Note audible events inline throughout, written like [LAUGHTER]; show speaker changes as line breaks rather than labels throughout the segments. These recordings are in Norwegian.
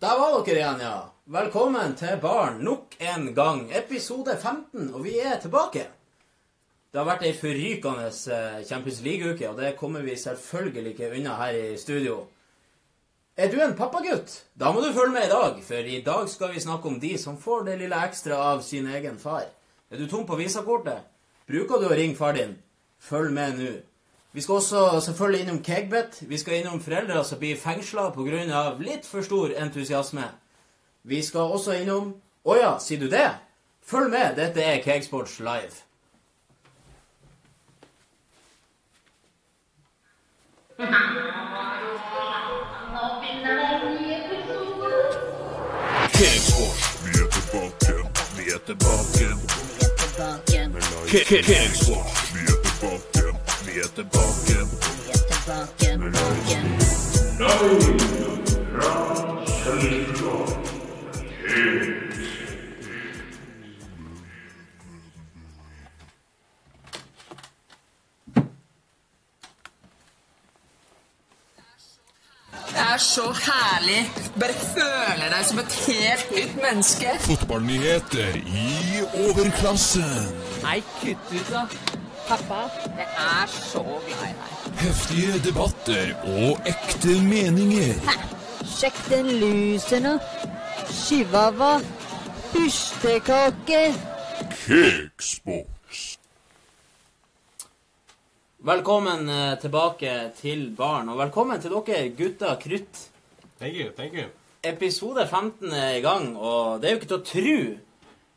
Der var dere igjen, ja. Velkommen til Barn nok en gang. Episode 15, og vi er tilbake. Det har vært ei forrykende eh, Champions League-uke, og det kommer vi selvfølgelig ikke unna her i studio. Er du en pappagutt? Da må du følge med i dag, for i dag skal vi snakke om de som får det lille ekstra av sin egen far. Er du tom på visakortet? Bruker du å ringe far din? Følg med nå. Vi skal også selvfølgelig innom Kegbet. Vi skal innom foreldre som blir fengsla pga. litt for stor entusiasme. Vi skal også innom Å ja, sier du det? Følg med, dette er Kegsports Live.
Kegsport, Vi er tilbake. Vi er tilbake. Cakesports. Vi er tilbake. Vi er tilbake.
Det er så herlig. Bare føler deg som et helt nytt menneske.
Fotballnyheter i overklassen.
Nei, kutt ut, da. Pappa, jeg er så glad i deg.
Heftige debatter og ekte meninger. Hæ?
Sjekk den lusen, da. Chihuahua. Pustekake.
Cakesports.
Velkommen eh, tilbake til barn, og velkommen til dere gutta krutt.
Thank you, thank you.
Episode 15 er i gang, og det er jo ikke til å tro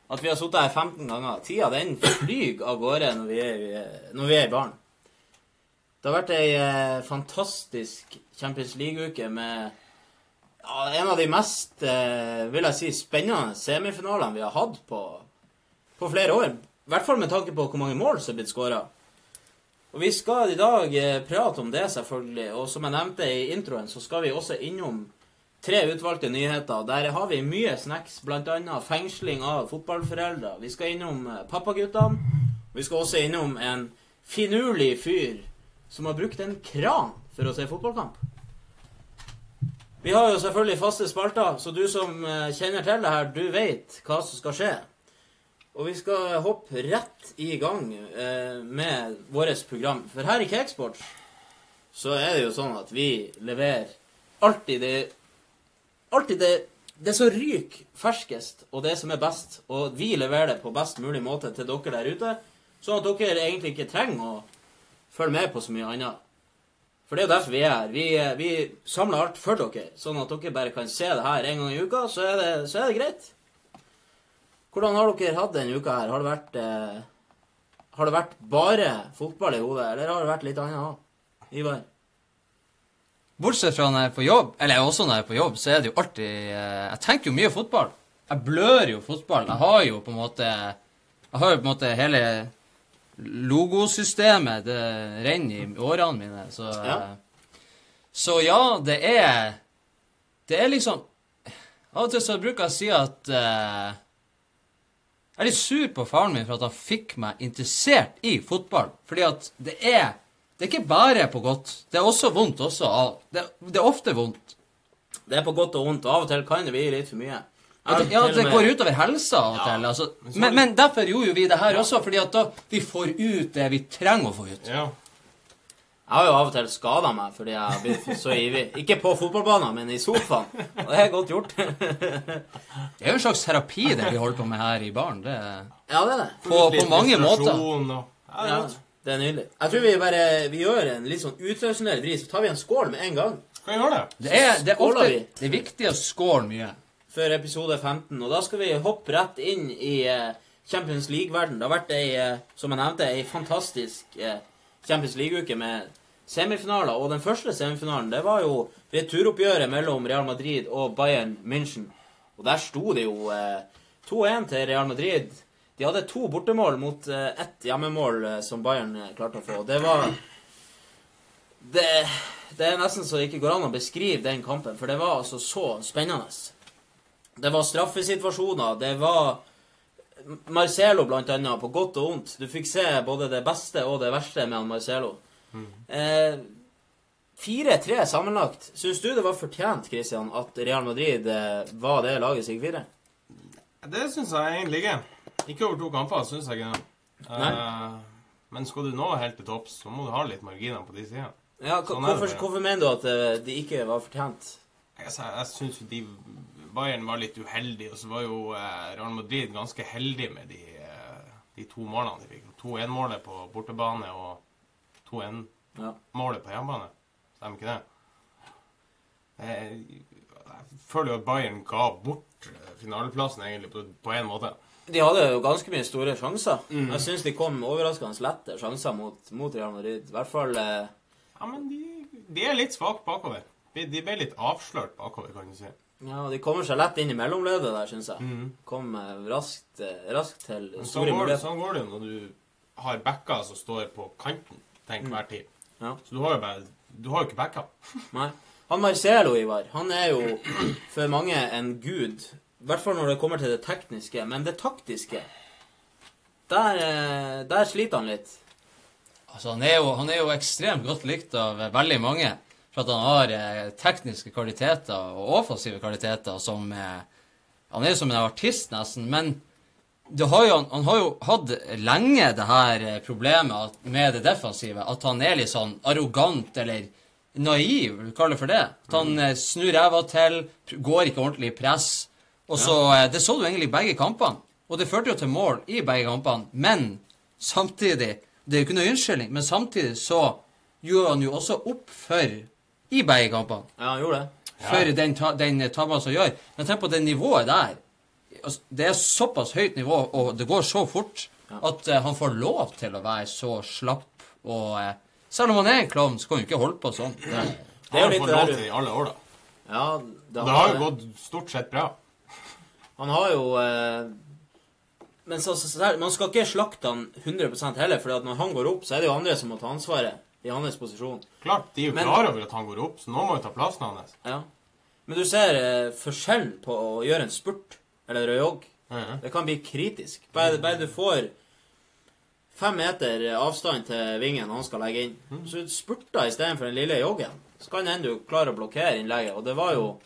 at vi har sittet her 15 ganger. Tida den flyr av gårde når vi er, når vi er barn. Det har vært ei eh, fantastisk Champions League-uke med ja, en av de mest eh, vil jeg si, spennende semifinalene vi har hatt på, på flere år. I hvert fall med tanke på hvor mange mål som er blitt skåra. Og Vi skal i dag eh, prate om det, selvfølgelig. Og som jeg nevnte i introen, så skal vi også innom tre utvalgte nyheter. Der har vi mye snacks, bl.a. fengsling av fotballforeldre. Vi skal innom eh, pappaguttene. Vi skal også innom en finurlig fyr som har brukt en kran for å se fotballkamp. Vi har jo selvfølgelig faste spalter, så du som eh, kjenner til det her, du vet hva som skal skje. Og vi skal hoppe rett i gang eh, med vårt program. For her i Cakesports så er det jo sånn at vi leverer alltid det Alltid det, det som ryker ferskest, og det som er best. Og vi leverer det på best mulig måte til dere der ute, sånn at dere egentlig ikke trenger å følge med på så mye annet. For det er jo derfor vi er her. Vi, vi samler alt for dere, sånn at dere bare kan se det her en gang i uka, så er det, så er det greit. Hvordan har dere hatt denne uka her? Har det vært, eh, har det vært bare fotball i hodet, eller har det vært litt annet òg? Ivar?
Bortsett fra når jeg er på jobb, eller også når jeg er på jobb, så er det jo alltid eh, Jeg tenker jo mye fotball. Jeg blør jo fotball. Jeg har jo på en måte Jeg har jo på en måte hele logosystemet. Det renner i årene mine. Så
Ja.
Så ja, det er Det er liksom Av og til så bruker jeg å si at eh, Jeg er litt sur på faren min for at han fikk meg interessert i fotball. Fordi at det er Det er ikke bare på godt. Det er også vondt også. Det, det er ofte vondt.
Det er på godt og vondt, og av og til kan det bli litt for mye.
Ja, det, ja, det går utover helsa av og til. Altså. Men, men derfor gjorde jo vi det her også, fordi at da vi får ut det vi trenger å få ut.
Ja.
Jeg har jo av og til skada meg fordi jeg har blitt så ivrig. Ikke på fotballbanen, men i sofaen. Og det er godt gjort.
Det er jo en slags terapi, det vi holder på med her i baren. Det
Ja, det er det.
på, på mange måter.
Og... Ja,
det
er
det er nydelig. Jeg tror vi bare vi gjør en litt sånn utradisjonell vri, så tar vi en skål med en gang
Skal vi gjøre det?
Det er, det er ofte
vi.
det er viktig å skåle mye.
før episode 15. Og da skal vi hoppe rett inn i eh, Champions League-verden. Det har vært ei, eh, som jeg nevnte, ei fantastisk eh, Champions League-uke med semifinaler. Og den første semifinalen, det var jo returoppgjøret mellom Real Madrid og Bayern München. Og der sto det jo eh, 2-1 til Real Madrid. De hadde to bortemål mot eh, ett hjemmemål eh, som Bayern eh, klarte å få. Det var det, det er nesten så det ikke går an å beskrive den kampen, for det var altså så spennende. Det var straffesituasjoner, det var Marcelo blant annet, på godt og vondt. Du fikk se både det beste og det verste med han Marcelo. Eh, 4-3 sammenlagt. Syns du det var fortjent, Christian, at Real Madrid var det laget som gikk?
Det syns jeg egentlig ikke. Ikke over to kamper, syns jeg ikke. Uh, men skal du nå helt til topps, så må du ha litt marginer på de sidene.
Ja,
Sånn
hvorfor, hvorfor mener du at eh, de ikke var fortjent?
Jeg, jeg, jeg syns jo de Bayern var litt uheldige, og så var jo eh, Real Madrid ganske heldig med de, eh, de to målene de fikk. 2-1-målet på bortebane og 2-1-målet på hjemmebane. Stemmer ikke det? Jeg, jeg føler jo at Bayern ga bort finaleplassen egentlig på, på en måte.
De hadde jo ganske mye store sjanser.
Mm.
Jeg syns de kom overraskende lette sjanser mot, mot Real Madrid. I hvert fall eh,
Ja, men de, de er litt svake bakover. De, de ble litt avslørt bakover, kan du si.
Ja, De kommer seg lett inn i mellomleddet der, syns jeg. Kom eh, raskt, eh, raskt til store
sånn,
muligheter.
sånn går det jo når du har backer som står på kanten til enhver tid.
Ja.
Så du har jo bare Du har jo ikke backer.
Nei. Han Marcelo, Ivar, han er jo for mange en gud. I hvert fall når det kommer til det tekniske. Men det taktiske Der, eh, der sliter han litt.
Altså, han er, jo, han er jo ekstremt godt likt av veldig mange. For at han har eh, tekniske kvaliteter og offensive kvaliteter som eh, Han er jo som en artist, nesten. Men det har jo, han har jo hatt lenge det her eh, problemet med det defensive. At han er litt sånn arrogant eller naiv, vil du kalle det for det. At han eh, snur ræva til, går ikke ordentlig i press. Og så, eh, Det så du egentlig i begge kampene. Og det førte jo til mål i begge kampene. Men samtidig Det er jo ikke noe unnskyldning, men samtidig så gjorde han jo også opp for i begge kampene.
Ja, han gjorde det.
For den, ta, den tabben som gjør. Men tenk på det nivået der. Altså, det er såpass høyt nivå, og det går så fort, at eh, han får lov til å være så slapp. Og eh, selv om han er en klovn, så kan han jo ikke holde på sånn. Det,
Det er jo
Han har
litt
til i alle år, da.
Ja, det,
det har jo gått stort sett bra.
Han har jo eh, Men så, så, så man skal ikke slakte han 100% heller, for når han går opp, så er det jo andre som må ta ansvaret i hans posisjon.
Klart, de er jo
Men-
klar over at han går opp, så nå må jo ta plassen hans.
Ja. Men du ser eh, forskjellen på å gjøre en spurt eller å jogge.
-hmm.
Det kan bli kritisk. Bare, bare du får fem meter avstand til vingen han skal legge inn, så du spurter istedenfor den lille joggen, så kan hende du klarer å blokkere innlegget. Og det var jo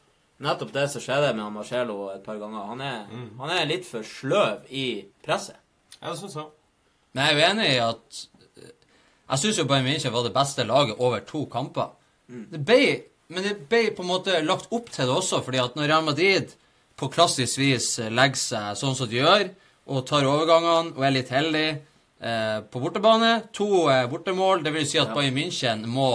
nettopp det som skjedde med Marcello Marcelo et par ganger. Han er, han er litt for sløv i presset.
Ja, det syns jeg.
Men jeg er jo enig i at eh, Jeg syns jo Bayern München var det beste laget over to kamper. Det ble, men det ble på en måte lagt opp til det også, fordi at når Real Madrid på klassisk vis eh, legger seg sånn som de gjør, og tar overgangene og er litt heldig eh, på bortebane To eh, bortemål, det vil si at Bayern München må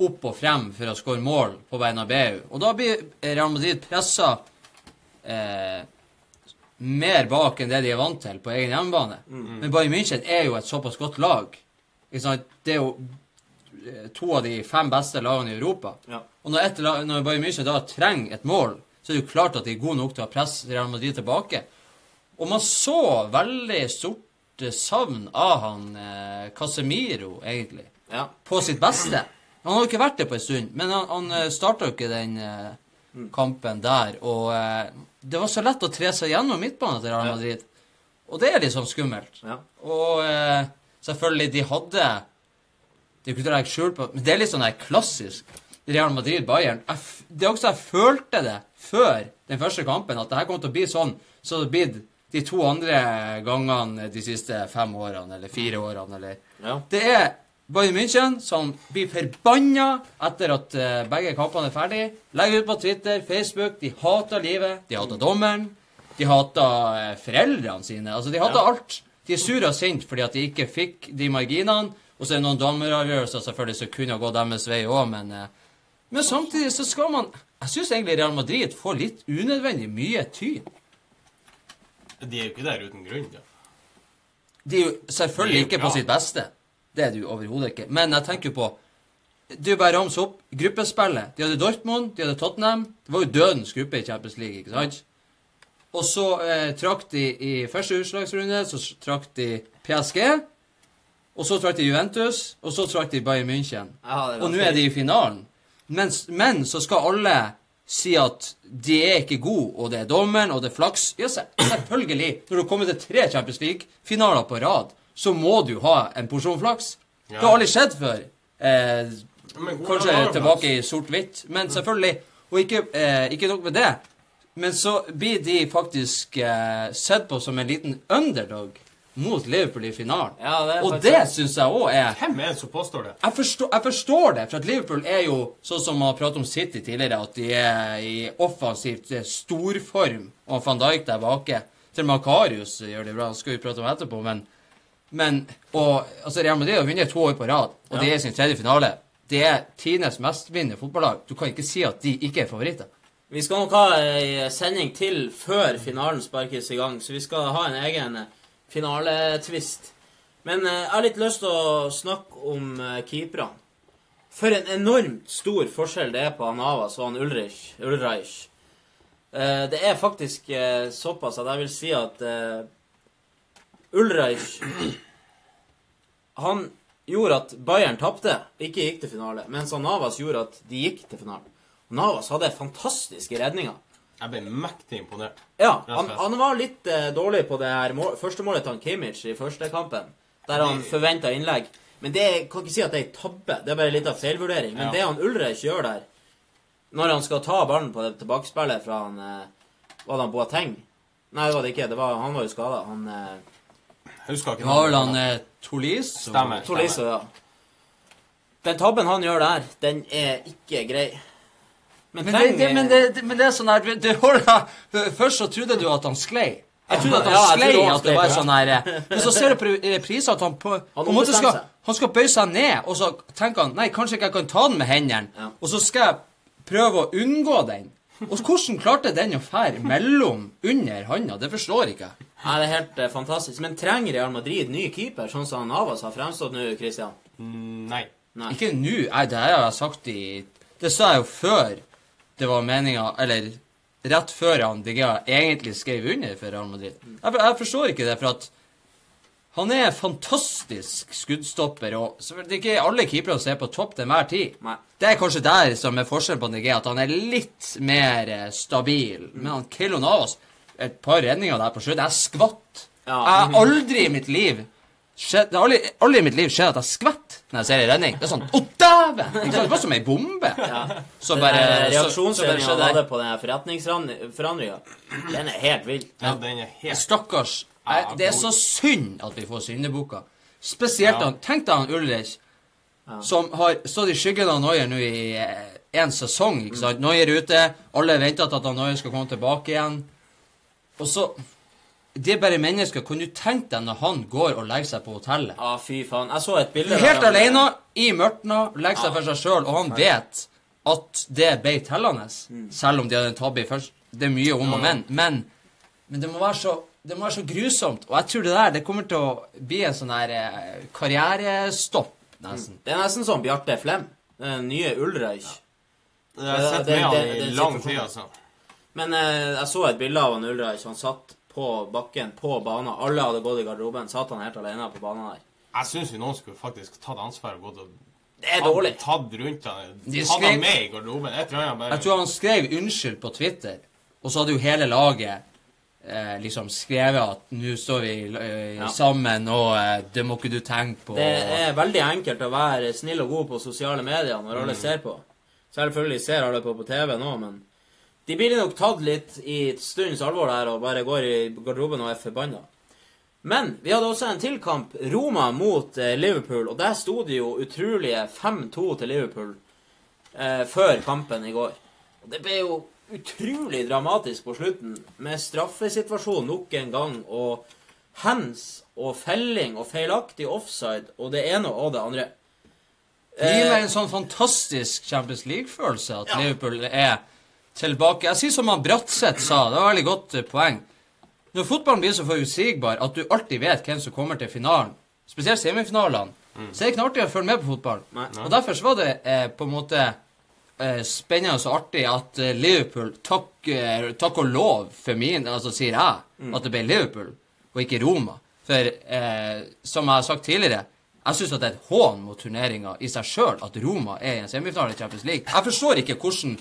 opp og frem for å skåre mål på Bernabeu. Og da blir Real Madrid pressa eh, mer bak enn det de er vant til på egen hjemmebane. Men Bayern München er jo et såpass godt lag. Det er jo eh, to av de fem beste lagene i Europa.
Ja.
Og når, et, når Bayern München da trenger et mål, så er det jo klart at de er gode nok til å presse Real Madrid tilbake. Og man så veldig stort eh, savn av han eh, Casemiro, egentlig,
Ja.
på sitt beste. Han har jo ikke vært det på en stund, men han, han starta jo ikke den eh, kampen der. Og eh, det var så lett å tre seg gjennom midtbanen til Real Madrid. Og det er liksom skummelt.
Ja.
Og eh, selvfølgelig, de hadde Det er ikke til å legge skjul på, men det er litt sånn der klassisk Real Madrid-Bayern. Det er også jeg følte det før den første kampen, at det her kom til å bli sånn så det har blitt de to andre gangene de siste fem årene, eller fire årene, eller
Ja.
Det er Bayern München som blir forbanna etter at eh, begge kampene er ferdig. Legger ut på Twitter, Facebook. De hater livet. De hater dommeren. De hater eh, foreldrene sine. Altså, de hater
Ja.
alt. De er sure og sinte fordi at de ikke fikk de marginene. Og så er det noen dommeravgjørelser selvfølgelig som kunne gå gått deres vei òg, men eh, Men samtidig så skal man Jeg syns egentlig Real Madrid får litt unødvendig mye tyn.
De er jo ikke der uten grunn. Ja.
De er jo selvfølgelig
er jo
ikke på sitt beste. Det er du jo overhodet ikke. Men jeg tenker på Det er jo bare å ramse opp gruppespillet. De hadde Dortmund, de hadde Tottenham. Det var jo dødens gruppe i Champions League, ikke sant? Og så eh, trakk de i første utslagsrunde, så trakk de PSG. Og så trakk de Juventus, og så trakk de Bayern München.
Ja,
Og nå er de i finalen. Men, men så skal alle si at de er ikke gode, og det er dommeren, og det er flaks. Ja, selvfølgelig. Når du kommer til tre Champions League-finaler på rad, så må du ha en porsjon flaks. Det har aldri skjedd før. Eh, Kanskje tilbake i sort-hvitt. Men selvfølgelig Og ikke, eh, ikke nok med det. Men så blir de faktisk eh, sett på som en liten underdog mot Liverpool i finalen.
Ja, det
og det syns jeg òg er
Hvem er det som påstår det?
jeg forstår, jeg forstår det, for at Liverpool er jo sånn som man har pratet om City tidligere, at de er i offensivt eh, storform, og van Dijk der bake. Til og med Akarius gjør det bra, det skal vi prate om etterpå, men, men og, altså Real Madrid har vunnet to år på rad, og det er sin tredje finale. Det er tidenes mestvinnende fotballag. Du kan ikke si at de ikke er favoritter.
Vi skal nok ha ei sending til før finalen sparkes i gang, så vi skal ha en egen finaletvist. Men eh, jeg har litt lyst til å snakke om eh, keeperne. For en enormt stor forskjell det er på Navas og han Ulrich. Ulreich. Eh, det er faktisk såpass at jeg vil si at Ulreich Han gjorde at Bayern tapte, ikke gikk til finale. Mens Navas gjorde at de gikk til finalen. Navas hadde fantastiske redninger.
Jeg ble mektig imponert.
Ja, han, han var litt eh, dårlig på det her mål, første målet til Kimmich i første kampen, der han forventa innlegg. Men det kan ikke si at det er ei tabbe, det er bare litt av feilvurdering. Men
Ja.
det han Ulreich gjør der, når han skal ta ballen på det tilbakespillet fra han eh, Var det han Boateng? Nei, det var det ikke. Det var, han var jo skada. Han eh,
Jeg husker ikke
var vel han eh, Tolis
Stemmer.
Tolisso, ja. Den tabben han gjør der, den er ikke grei. Men,
Men det,
trenger-
det, men, det, det- men det er sånn her det du, holder- Først så trodde du at han sklei. Jeg trodde at han
Ja, jeg
sklei,
trodde han
at det
sklei,
var
ja.
sånn her eh, Men så ser du på reprisen at han på, på en måte skal,
seg.
han skal bøye seg ned, og så tenker han Nei, kanskje ikke jeg kan ta den med hendene.
Ja.
Og så skal jeg prøve å unngå den. Og hvordan klarte den å fære mellom under handa? Det forstår ikke jeg.
Nei, det er helt eh, fantastisk. Men trenger Real Madrid ny keeper, sånn som Navas har fremstått nå, Christian?
Mm, Nei.
Nei.
Ikke nå. Nei, det har jeg sagt i Det sa jeg jo før det var meninga Eller rett før han De Gea egentlig skrev under for Real Madrid. Jeg, jeg forstår ikke det, for at han er fantastisk skuddstopper, og så det er ikke alle keepere som er på topp til enhver tid.
Nei.
Det er kanskje der som er forskjellen på Nigeria, at han er litt mer stabil. stabil. Men han Kelo Navas, et par redninger der på slutten Jeg skvatt.
Ja.
Jeg har aldri i mitt liv skjedd, Det har aldri, aldri i mitt liv skjedd at jeg skvetter når jeg ser en redning. Det er sånn Å, dæven! Det var som ei bombe.
Ja.
Så- bare
reaksjonsredninga han hadde på den forretningsforandringa, den er helt vill.
Ja, den er helt
Stakkars.
Ja,
Jeg- Det er så synd at vi får syndebukker. Spesielt han Tenk deg han Ulrich, som har stått i skyggen av Noyer nå i én sesong. ikke sant? Neuer er ute, alle venter at Noyer skal komme tilbake igjen. Og så Det er bare mennesker. Kan du tenke deg når han går og legger seg på hotellet?
Ja, fy faen. Jeg så et bilde
Helt
der
alene, i mørtna, legger seg for seg sjøl, og han vet at det ble tellende. Selv om de hadde en tabbe først. Det er mye om og men. Men, men det, må være så, det må være så grusomt. Og jeg tror det der det kommer til å bli en sånn her eh, karrierestopp, nesten.
Det er nesten som Bjarte Flem. Den nye Ulreich.
Jeg har sett
Det-
med han i lang tid, altså.
Men eh, jeg så et bilde av han Ulreich. Han satt på bakken på banen. Alle hadde gått i garderoben. Satt han helt alene på banen der.
Jeg syns jo noen skulle faktisk tatt ansvar og gått og
Det er dårlig.
tatt rundt han.
De
Tatt
skrev-
han med i garderoben. Jeg tror han bare
Jeg tror han skrev unnskyld på Twitter, og så hadde jo hele laget eh, liksom skrevet at nå står vi eh,
Ja.
sammen, og eh, det må ikke du tenke på.
Det er veldig enkelt å være snill og god på sosiale medier når alle ser på. Selvfølgelig ser alle på på TV nå, men de blir nok tatt litt i stundens alvor der og bare går i garderoben og er forbanna. Men vi hadde også en til kamp. Roma mot eh, Liverpool. Og der sto det jo utrolige 5-2 til Liverpool eh, før kampen i går. Og det ble jo utrolig dramatisk på slutten, med straffesituasjon nok en gang, og hands og felling og feilaktig offside og det ene og det andre.
Det gir
Eh,
meg en sånn fantastisk Champions League-følelse at Liverpool er tilbake. Jeg sier som han Bratseth sa, det var veldig godt eh, poeng. Når fotballen blir så forutsigbar at du alltid vet hvem som kommer til finalen, spesielt semifinalene, så er det ikke noe artig å følge med på
fotballen.
Og derfor så var det eh, på en måte eh, spennende og artig at eh, Liverpool, takk, eh, takk og lov for min, altså sier jeg, at det ble Liverpool, og ikke Roma. For eh, som jeg har sagt tidligere, jeg syns det er et hån mot turneringa i seg sjøl at Roma er i en semifinale i Champions League. Jeg forstår ikke hvordan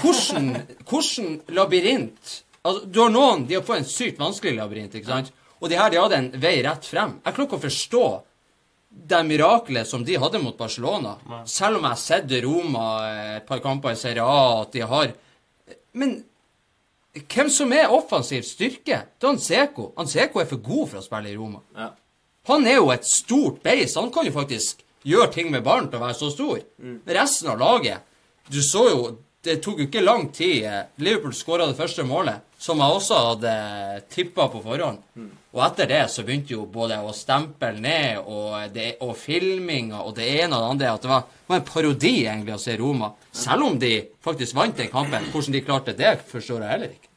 hvordan, [LAUGHS] hvordan labyrint altså, Du har noen De har fått en sykt vanskelig labyrint, ikke sant? Og de her de hadde en vei rett frem. Jeg klarer ikke å forstå det miraklet som de hadde mot Barcelona. Selv om jeg har sett Roma eh, et par kamper i Serie A, at de har Men hvem som er offensiv styrke? Det er Anseko. Anseko er for god for å spille i Roma.
Ja.
Han er jo et stort beist. Han kan jo faktisk gjøre ting med ballen til å være så stor. Mm. resten av laget Du så jo Det tok jo ikke lang tid. eh, Liverpool skåra det første målet, som jeg også hadde tippa på forhånd. Og etter det så begynte jo både å stemple ned og, det, og filminga og det ene og det andre. At det var, var en parodi egentlig å se Roma. Selv om de faktisk vant den kampen. Hvordan de klarte det, forstår jeg heller ikke.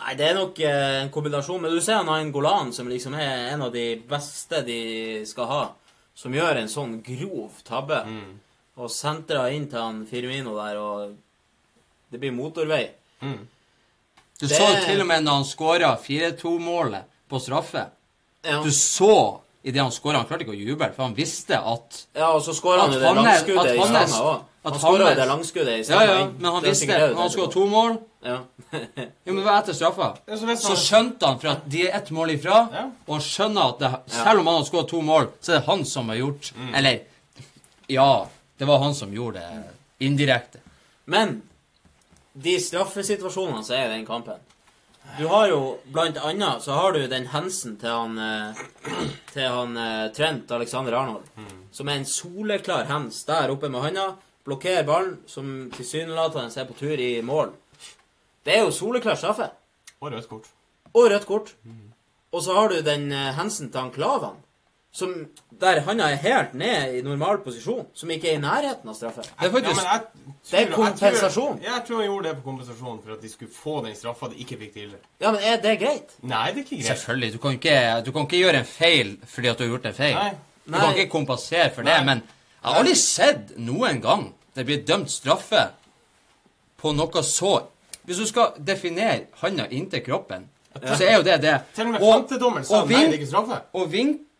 Nei, det er nok eh, en kombinasjon. Men du ser han Ayn Golan, som liksom er en av de beste de skal ha, som gjør en sånn grov tabbe. Og sentra inn til han Firmino der, og det blir motorvei.
Du
Det-
så til og med når han skåra 4-2-målet på straffe.
Ja,
Du så idet han skåra Han klarte ikke å juble, for han visste at
ja og så skårer han jo det langskuddet i
han
stanga òg. Han jo det langskuddet i stanga
ja,
ja,
men han visste Når han skåra to mål
Ja.
Jo, men det var etter straffa.
Så
skjønte han for at de er ett mål ifra,
Ja.
og han skjønner at det, selv om han har skåra to mål, så er det han som har gjort
Mm.
Eller Ja, det var han som gjorde det indirekte.
Men de straffesituasjonene som er i den kampen Du har jo blant annet så har du den hensen til han eh, Til han eh, Trent Alexander Arnold, som er en soleklar hens der oppe med handa. Blokkerer ballen, som tilsynelatende er på tur i mål. Det er jo soleklar straffe.
Og rødt kort.
Og rødt kort. Og så har du den eh, hensen til han Klavan, som, der han er helt ned i normal posisjon, som ikke er i nærheten av straffe.
Det er faktisk
Ja, men jeg,
Det er kompensasjon.
Jeg tror, jeg tror han gjorde det på kompensasjon for at de skulle få den straffa de ikke fikk tidligere.
Ja, men er det greit?
Nei, det er ikke greit.
Selvfølgelig. Du kan ikke, du kan ikke gjøre en feil fordi at du har gjort en feil.
Nei.
Du kan ikke kompensere for det, men jeg har aldri sett noen gang det blir dømt straffe på noe så Hvis du skal definere handa inntil kroppen, så er jo det det.
Til og med femtedommeren sa
og
nei, det er ikke straffe.
Og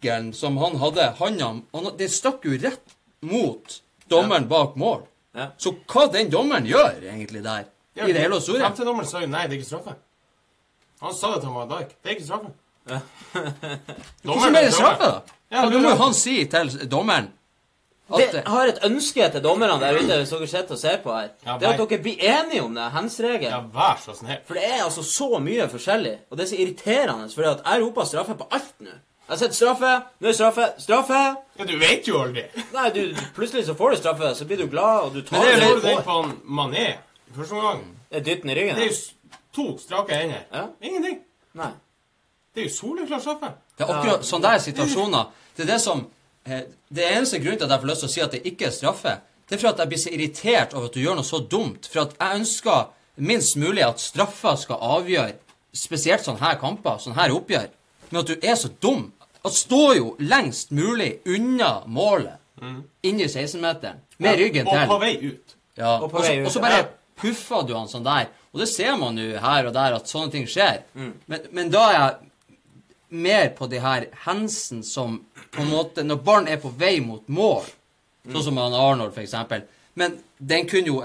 vinkelen som han hadde, handa han- Det stakk jo rett mot dommeren bak mål.
Ja.
Så hva den dommeren gjør egentlig der, i det hele og store
Femtedommeren sa jo nei, det er ikke straffe. Han sa det til Van dag Det er ikke straffe. [LAUGHS]
Hvordan er det straffe, da?
Ja,
da må jo han si til dommeren at
Det, har et ønske til dommerne der ute, hvis dere sitter og ser på her.
Ja,
det er at dere blir enige om det, hens-regelen.
Ja, vær så snill.
For det er altså så mye forskjellig, og det er så irriterende, for jeg roper straffe på alt nå. Jeg har sett straffe, nå er straffe, straffe!
Ja, du vet jo aldri.
Nei, du, plutselig så får du straffe, så blir du glad, og du tar
Men det er
det
jo den på han Mané første omgang.
Det er dytten i ryggen.
Det er jo to strake hender.
Ja.
Ingenting.
Nei.
Det er jo soleklar straffe.
Det er akkurat sånne der situasjoner. Det er det som eh, Det eneste grunnen til at jeg får lyst til å si at det ikke er straffe, det er for at jeg blir så irritert over at du gjør noe så dumt. For at jeg ønsker minst mulig at straffa skal avgjøre spesielt sånne her kamper, sånne her oppgjør. Men at du er så dum. At står jo lengst mulig unna målet, inni 16-meteren, med ryggen til.
Og på vei ut.
Ja,
Og på
så,
vei ut,
og så bare puffer du han sånn der. Og det ser man jo her og der at sånne ting skjer. Men, men da er jeg mer på de her hensen som på en måte Når barn er på vei mot mål, sånn som han Arnold, for eksempel Men den kunne jo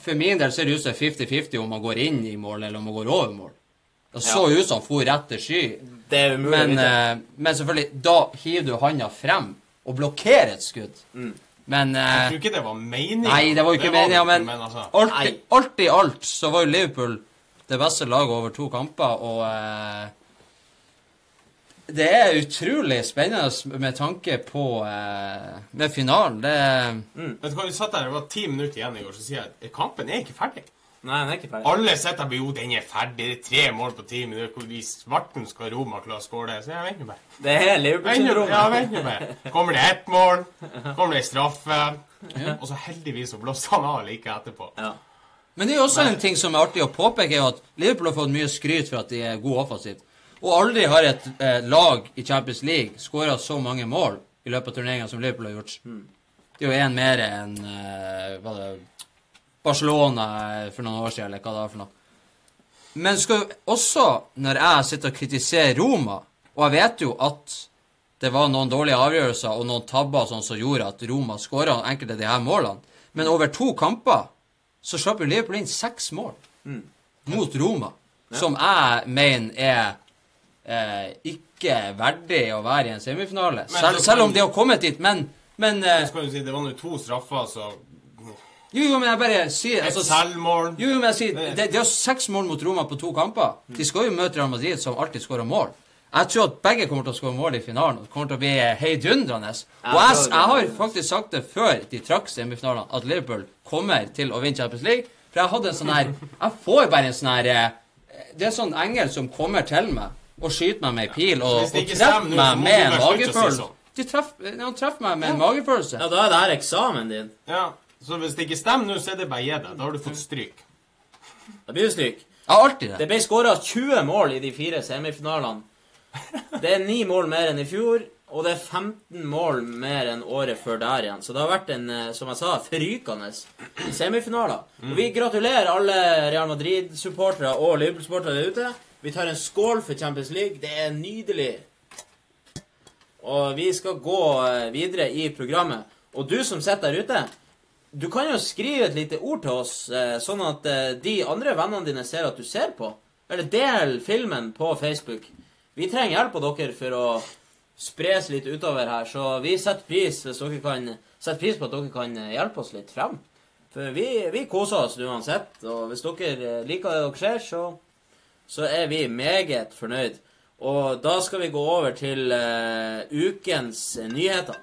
For min del ser det ut som 50-50 om man går inn i mål, eller om man går over mål. Det så ut som han for rett til sky.
Det er umulig
Men,
å vite.
eh, men selvfølgelig, da hiver du handa frem og blokkerer et skudd. Men uh,
Jeg tror ikke det var meningen.
Nei, det var jo ikke meninga, men,
men altså,
alt, alt i alt så var jo Liverpool det beste laget over to kamper, og uh, Det er utrolig spennende med tanke på eh, med finalen. Det
Vet du hva, Vi satt der, det var ti minutter igjen i går, så sier jeg at kampen er ikke ferdig.
Nei, den er ikke ferdig.
Alle sitter på jo, den er ferdig. Det er tre mål på ti minutter. Hvor i svarten skal Roma klare å skåre det? Så jeg venter bare.
Det er Liverpool-syndromet.
Ja, venter bare. Kommer det ett mål? Kommer det ei straffe? Og så heldigvis så blåste han av like etterpå.
Ja.
Men det er jo også en ting som er artig å påpeke, er at Liverpool har fått mye skryt for at de er gode offensivt. Og aldri har et eh, lag i Champions League skåra så mange mål i løpet av turneringa som Liverpool har gjort. Det er jo én mer enn eh, Barcelona for noen år siden, eller hva det var for noe. Men skal også, når jeg sitter og kritiserer Roma, og jeg vet jo at det var noen dårlige avgjørelser og noen tabber sånn som gjorde at Roma skåra enkelte av de her målene, men over to kamper så slapp jo Liverpool inn seks mål mot Roma, som jeg mener er eh, ikke verdig å være i en semifinale. Selv, selv om de har kommet dit, men Men eh,
du si det var nå to straffer, så
Jo, jo, men jeg bare sier
Et
altså,
selvmål.
Jo, jo, men jeg sier De, de har seks mål mot Roma på to kamper. De skal jo møte Real Madrid, som alltid skårer mål. Jeg tror at begge kommer til å skåre mål i finalen. og Det kommer til å bli heidundrende. Og jeg, jeg har faktisk sagt det før de trakk semifinalene, at Liverpool kommer til å vinne Champions League. For jeg hadde en sånn her Jeg får bare en sånn her eh, Det er sånn engel som kommer til meg og skyter meg med ei pil og, og treffer meg med en magefølelse.
sånn.
De treffer, han treffer meg med en magefølelse.
Ja, da er det her eksamen din.
Ja, Så hvis det ikke stemmer nå, så er det bare å gi deg. Da har du fått stryk.
Da blir det stryk.
Ja, alltid
Det
det.
ble skåra 20 mål i de fire semifinalene. Det er ni mål mer enn i fjor, og det er 15 mål mer enn året før der igjen. Så det har vært en, eh, som jeg sa, forrykende semifinaler. Og vi gratulerer alle Real Madrid-supportere og Liverpool-supportere der ute. Vi tar en skål for Champions League. Det er nydelig. Og vi skal gå eh, videre i programmet. Og du som sitter der ute, du kan jo skrive et lite ord til oss, eh, sånn at eh, de andre vennene dine ser at du ser på. Eller del filmen på Facebook. Vi trenger hjelp av dere for å spres litt utover her, så vi setter pris kan setter pris på at dere kan eh, hjelpe oss litt frem. For vi, vi koser oss uansett, og hvis dere liker det dere ser, så, så er vi meget fornøyd. Og da skal vi gå over til uh, ukens nyheter.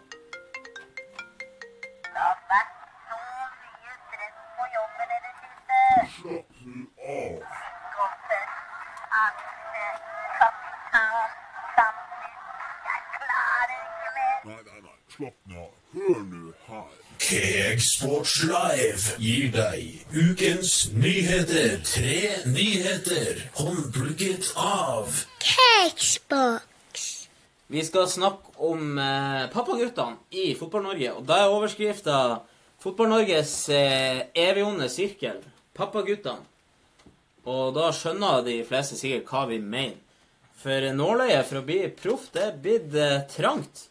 K-Sports Live gir deg ukens nyheter. Tre nyheter håndplukket av
Vi skal snakke om eh, pappaguttene i Fotball-Norge. Og da er overskrifta Fotball-Norges eh, evigonde sirkel. Pappaguttene. Og da skjønner de fleste sikkert hva vi mener. For nåløyet for å bli proff, det er blitt eh, trangt.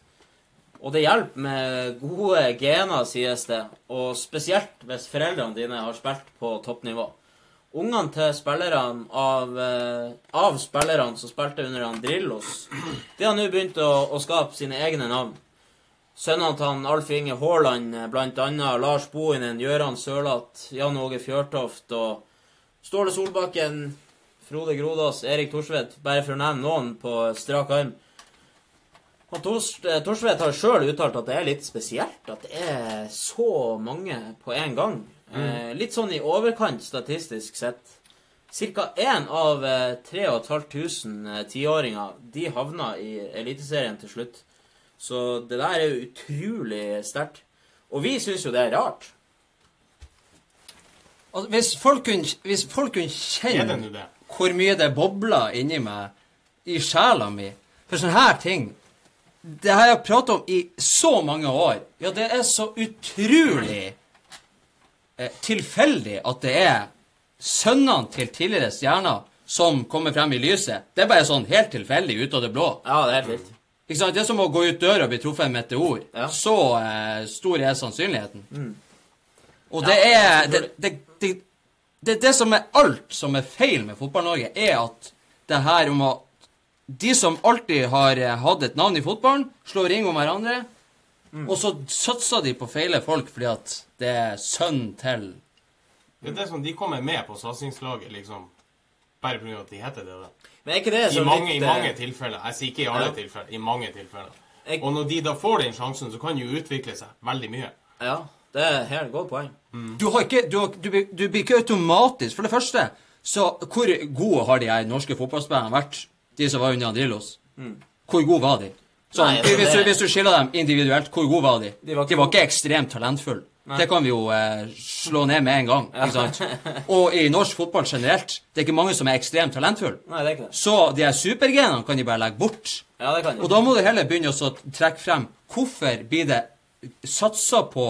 Og det hjelper med gode gener, sies det. Og spesielt hvis foreldrene dine har spilt på toppnivå. Ungene til spillerne av, eh, av spillerne som spilte under han Drillos, de har nå begynt å, å skape sine egne navn. Sønnene til Alf Inge Haaland, bl.a. blant annet Lars Bohinen, Gøran Sørlath, Jan Åge Fjørtoft og Ståle Solbakken, Frode Grodås, Erik Thorsvedt, bare for å nevne noen på strak arm. Og Tors, eh, har sjøl uttalt at det er litt spesielt at det er så mange på en gang. Eh, litt sånn i overkant statistisk sett. Cirka én av eh, 3500 eh, tiåringer de havna i Eliteserien til slutt. Så det der er jo utrolig sterkt. Og vi syns jo det er rart.
Altså, hvis, folk kunne, hvis folk kunne
det
kjenne
det?
hvor mye det bobler inni meg, i sjela mi, for sånne her ting Det har jeg pratet om i så mange år. Ja, det er så utrolig eh, tilfeldig at det er sønnene til tidligere stjerner som kommer frem i lyset. Det er bare sånn helt tilfeldig ut av det blå.
Ja, det er helt vilt.
Ikke sant? Det er som å gå ut døra og bli truffet av en meteor.
Ja.
Så eh, stor er sannsynligheten. Og
Ja,
det er
det
det, det, det, det, som er alt som er feil med Fotball-Norge, er at det her om at de som alltid har eh, hatt et navn i fotballen, slår ring om hverandre, og så satser de på feile folk fordi at det er sønn til
Det er det som de kommer med på satsingslaget, liksom. Bare pga. at de heter det. da.
Men er ikke det
I mange,
litt
I
eh,
mange tilfeller. Jeg sier ikke i alle
Ja.
tilfeller. I mange tilfeller.
Jeg-
Og når de da får den sjansen, så kan de jo utvikle seg veldig mye.
Ja, det er et helt godt poeng.
Du har ikke Du, har, du, blir- du blir ikke automatisk For det første, så hvor gode har de her norske fotballspillerne vært? De som var under Andrillos? Hvor gode var de? Sånn,
Nei, altså,
hvis, du,
det-
hvis du skiller dem individuelt, hvor gode var de?
De var ikke
de var ikke ekstremt talentfulle. Det kan vi jo eh, slå ned med en gang. ikke sant? Og i norsk fotball generelt, det er ikke mange som er ekstremt talentfulle.
Nei, det er ikke det.
Så de her supergenene kan de bare legge bort.
Ja, det kan de.
Og da må du heller begynne å trekke frem hvorfor blir det satsa på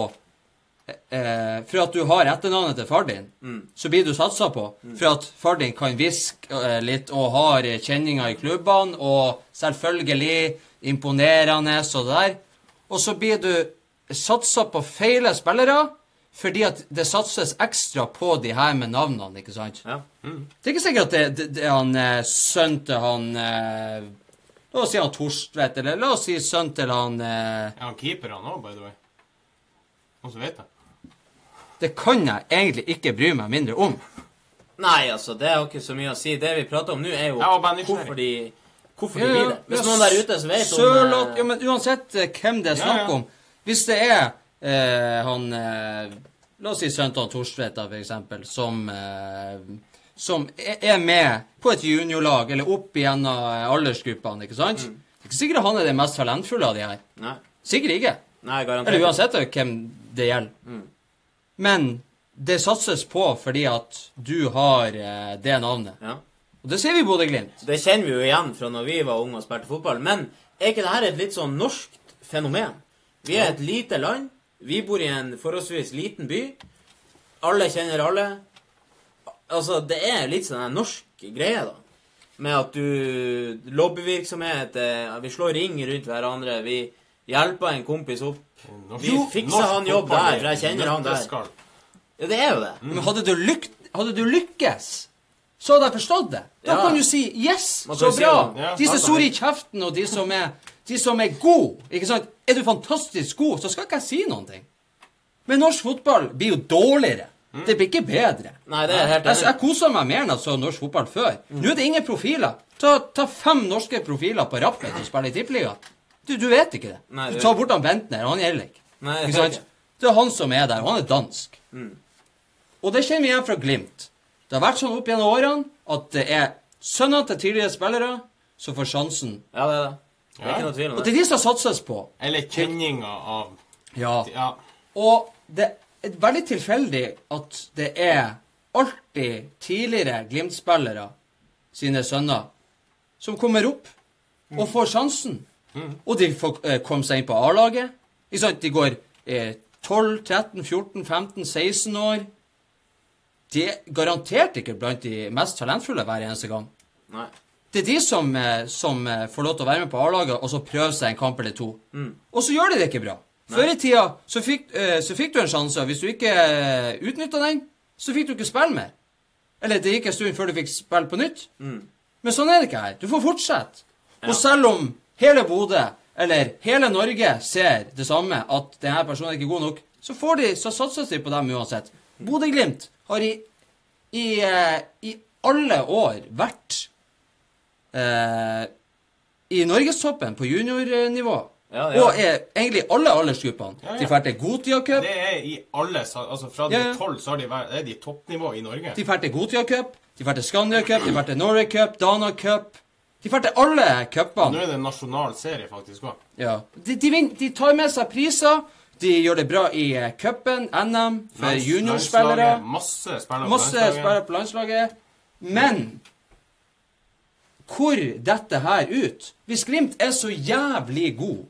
eh, For at du har etternavnet til far din, så blir du satsa på. For at far din kan hviske eh, litt og har eh, kjenninger i klubbene, og selvfølgelig imponerende og det der. Og så blir du satsa på feile spillere fordi at det satses ekstra på de her med navnene, ikke sant?
Ja.
Det er ikke sikkert at det, det, det er han eh, sønnen til han eh, La oss si han Torstvedt, eller la oss si sønnen til han eh,
Er han keeper, han òg, by the way? Noen som vet det?
Det kan jeg egentlig ikke bry meg mindre om.
Nei, altså, det har ikke så mye å si. Det vi prater om nå, er jo hvorfor de, hvorfor de blir det. Hvis noen der ute som vet om
Sørloth
eh,
Ja, men uansett eh, hvem det er
Ja,
snakk
ja.
Hvis det er eh, han eh, La oss si sønnen til han Torstvedt, da, for eksempel, som eh, som er med på et juniorlag, eller opp igjennom aldersgruppene, ikke sant?
Mm.
Det er ikke sikkert han er den mest talentfulle av de her.
Nei,
Sikkert ikke.
nei garantert.
Eller uansett hvem det gjelder.
Mm.
Men det satses på fordi at du har eh, det navnet.
Ja.
Og det ser vi i Bodø-Glimt.
Det kjenner vi jo igjen fra når vi var unge og spilte fotball. Men er ikke dette et litt sånn norsk fenomen? Vi er et lite land. Vi bor i en forholdsvis liten by. Alle kjenner alle. Altså, det er litt sånn en norsk greie, da. Med at du Lobbyvirksomhet eh, Vi slår ring rundt hverandre. Vi hjelper en kompis opp. Vi fikser han jobb der,
er
for jeg kjenner han der. Ja, det er jo det.
Men hadde du, lyk hadde du lykkes, så hadde jeg forstått det. Da
Ja.
kan du si 'yes, så
si
bra'.
Ja,
de som er store i kjeften, og de som er, de som er gode. Ikke sant? Er du fantastisk god, så skal ikke jeg si noen ting. Men norsk fotball blir jo dårligere. Det blir ikke bedre.
Nei, det er helt
Jeg, jeg
enig.
kosa meg mer enn jeg så norsk fotball før. Nå er det ingen profiler. Ta, ta fem norske profiler på rappen og spille i Tippeligaen. Du, du vet ikke det.
Nei,
du tar bort han Bentner, han gjelder ikke.
Nei,
Ikke
det
sant? Det er han som er der, og han er dansk.
Mm.
Og det kjenner vi igjen fra Glimt. Det har vært sånn opp gjennom årene at det er sønnene til tidligere spillere som får sjansen.
Ja, det er det. Det er ikke noe tvil om det.
Og
det.
er de som satses på.
Eller kjenninga av
Ja.
Ja.
Og det er veldig tilfeldig at det er alltid tidligere Glimt-spillere sine sønner som kommer opp og får sjansen. Og de får eh, komme seg inn på A-laget. De går eh, 12, 13, 14, 15, 16 år. De er garantert ikke blant de mest talentfulle hver eneste gang.
Nei.
Det er de som, eh, som eh, får lov til å være med på A-laget og så prøve seg en kamp eller to. Og så gjør de det ikke bra. Før i tida så fikk, eh, så fikk du en sjanse, og hvis du ikke utnytta den, så fikk du ikke spille mer. Eller det gikk en stund før du fikk spille på nytt. Men sånn er det ikke her. Du får fortsette. Og selv om hele Bodø, eller hele Norge, ser det samme, at denne personen er ikke god nok, så, får de, så satses de på dem uansett. Bodø-Glimt har i, i, i alle år vært eh, i norgestoppen på juniornivå.
Ja, ja.
Og er egentlig alle aldersgruppene.
Ja.
De drar til Gotia Cup,
Det er i alle Altså fra de tolv så har de er de toppnivå i Norge.
de drar til Gotia Cup, de drar til Scandia Cup, de drar til Norway Cup, Dana Cup. De drar til alle
Nå er det en nasjonal serie faktisk òg.
Ja. De, de, de tar med seg priser. De gjør det bra i eh, cupen, NM, for juniorspillere.
Masse spillere på landslaget.
Men hvor dette her ut? Hvis Glimt er så jævlig god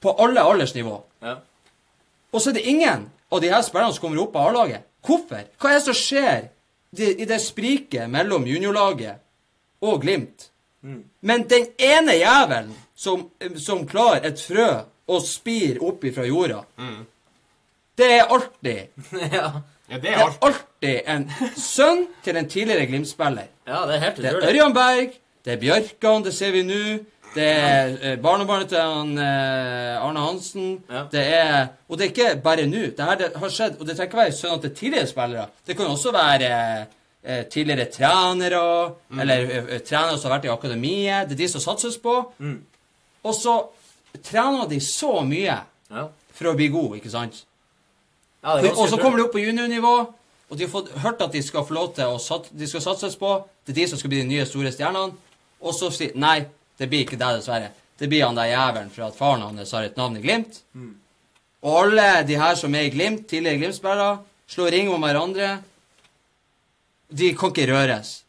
på alle aldersnivå,
Ja.
og så er det ingen av de her spillerne som kommer opp på A-laget, hvorfor? Hva er det som skjer i det spriket mellom juniorlaget og Glimt? Men den ene jævelen som, som klarer et frø og spir opp ifra jorda, det er alltid [LAUGHS]
ja.
Ja, det
det
er
er alltid en sønn til en tidligere Glimt-spiller.
Ja, det er helt utrolig.
Det er. Ørjan Berg, det er Bjørkan, det ser vi nå. Det er eh, barnebarnet til han, eh, Arne Hansen.
Ja.
Det er, og det er ikke bare nå. Det her det har skjedd, og det trenger ikke være sønnen til tidligere spillere. Det kan også være eh, tidligere trenere, eller eh, eh, trenere som har vært i akademiet. Det er de som satses på. Og så trener de så mye
Ja.
for å bli god, ikke sant?
Ja,
Og så kommer de opp på juniornivå, og de har fått hørt at de skal få lov til å sat, de skal satses på. Det er de som skal bli de nye store stjernene. Og så sier nei, det blir ikke deg, dessverre. Det blir han der jævelen for at faren hans har et navn i Glimt. Og alle de her som er i Glimt, tidligere Glimt-spillere, slår ring om hverandre. De kan ikke røres.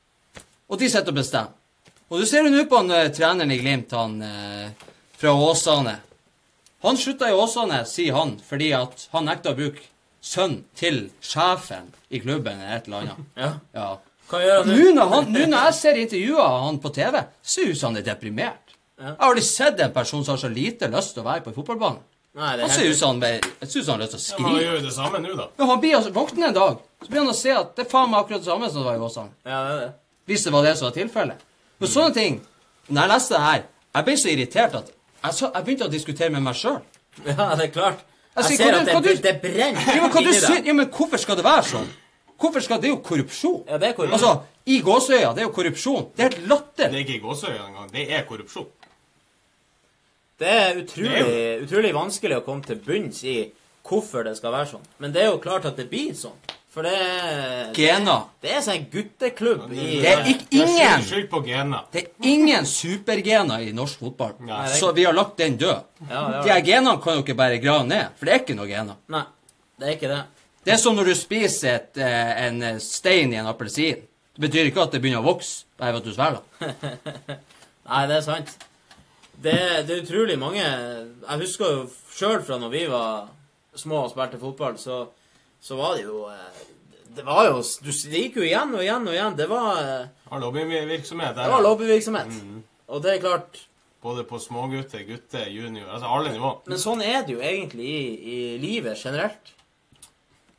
Og de sitter og bestemmer. Og du ser jo nå på han eh, treneren i Glimt, han eh, fra Åsane. Han slutta i Åsane, sier han, fordi at han nekta å bruke sønn til sjefen i klubben eller et eller annet. [LAUGHS]
Ja.
Ja.
Hva gjør han
Nå
nå?
når, han, nå når jeg ser intervjuer av han på TV, ser det ut som han er deprimert.
Ja.
Jeg har aldri sett en person som har så lite lyst til å være på en fotballbane.
Nei, det
Han
er
ser ut som han synes han har lyst til å
Ja, han gjør jo det samme nå, da.
Men han blir altså våkner en dag, så blir han å se at det er faen meg akkurat det samme som det var i Åsane.
Ja, det det.
Hvis det var det som var tilfellet. Men sånne ting Når jeg leste det her, jeg ble så irritert at jeg, så, jeg begynte å diskutere med meg sjøl.
Ja, det er klart.
Jeg
Jeg ser
hva
at det,
du-
det brenner
Ja, men hva du
inni deg.
Ja, men hvorfor skal det være sånn? Hvorfor skal Det er jo korrupsjon.
Ja, det er korrupsjon.
Altså, i gåsøya, det er jo korrupsjon. Det er helt latter.
Det er ikke i gåsøya engang. Det er korrupsjon.
Det er utrolig, utrolig vanskelig å komme til bunns i hvorfor det skal være sånn. Men det er jo klart at det blir sånn. For det er
Gena.
Det er sånn gutteklubb i
Det er ikke
Det er
ingen
skyld- på Gena.
Det er ingen supergener i norsk fotball.
Nei,
det er
Så vi har lagt den død.
Ja, det
De
er
her genene kan jo ikke bare grave ned, for det er ikke noen gener.
Nei, det er ikke det.
Det er som når du spiser et, eh, en eh, stein i en appelsin. Det betyr ikke at det begynner å vokse bare ved at du svelger. [LAUGHS]
Nei, det er sant. Det, det er utrolig mange Jeg husker jo sjøl fra når vi var små og spilte fotball, så, så var det jo eh, Det var jo du, gikk jo igjen og igjen og igjen. Det var, eh,
Har lobbyvirksomhet
det var lobbyvirksomhet.
Mm.
Og det er klart
Både på smågutter, gutter, junior Altså alle nivå.
Men sånn er det jo egentlig i, i livet generelt.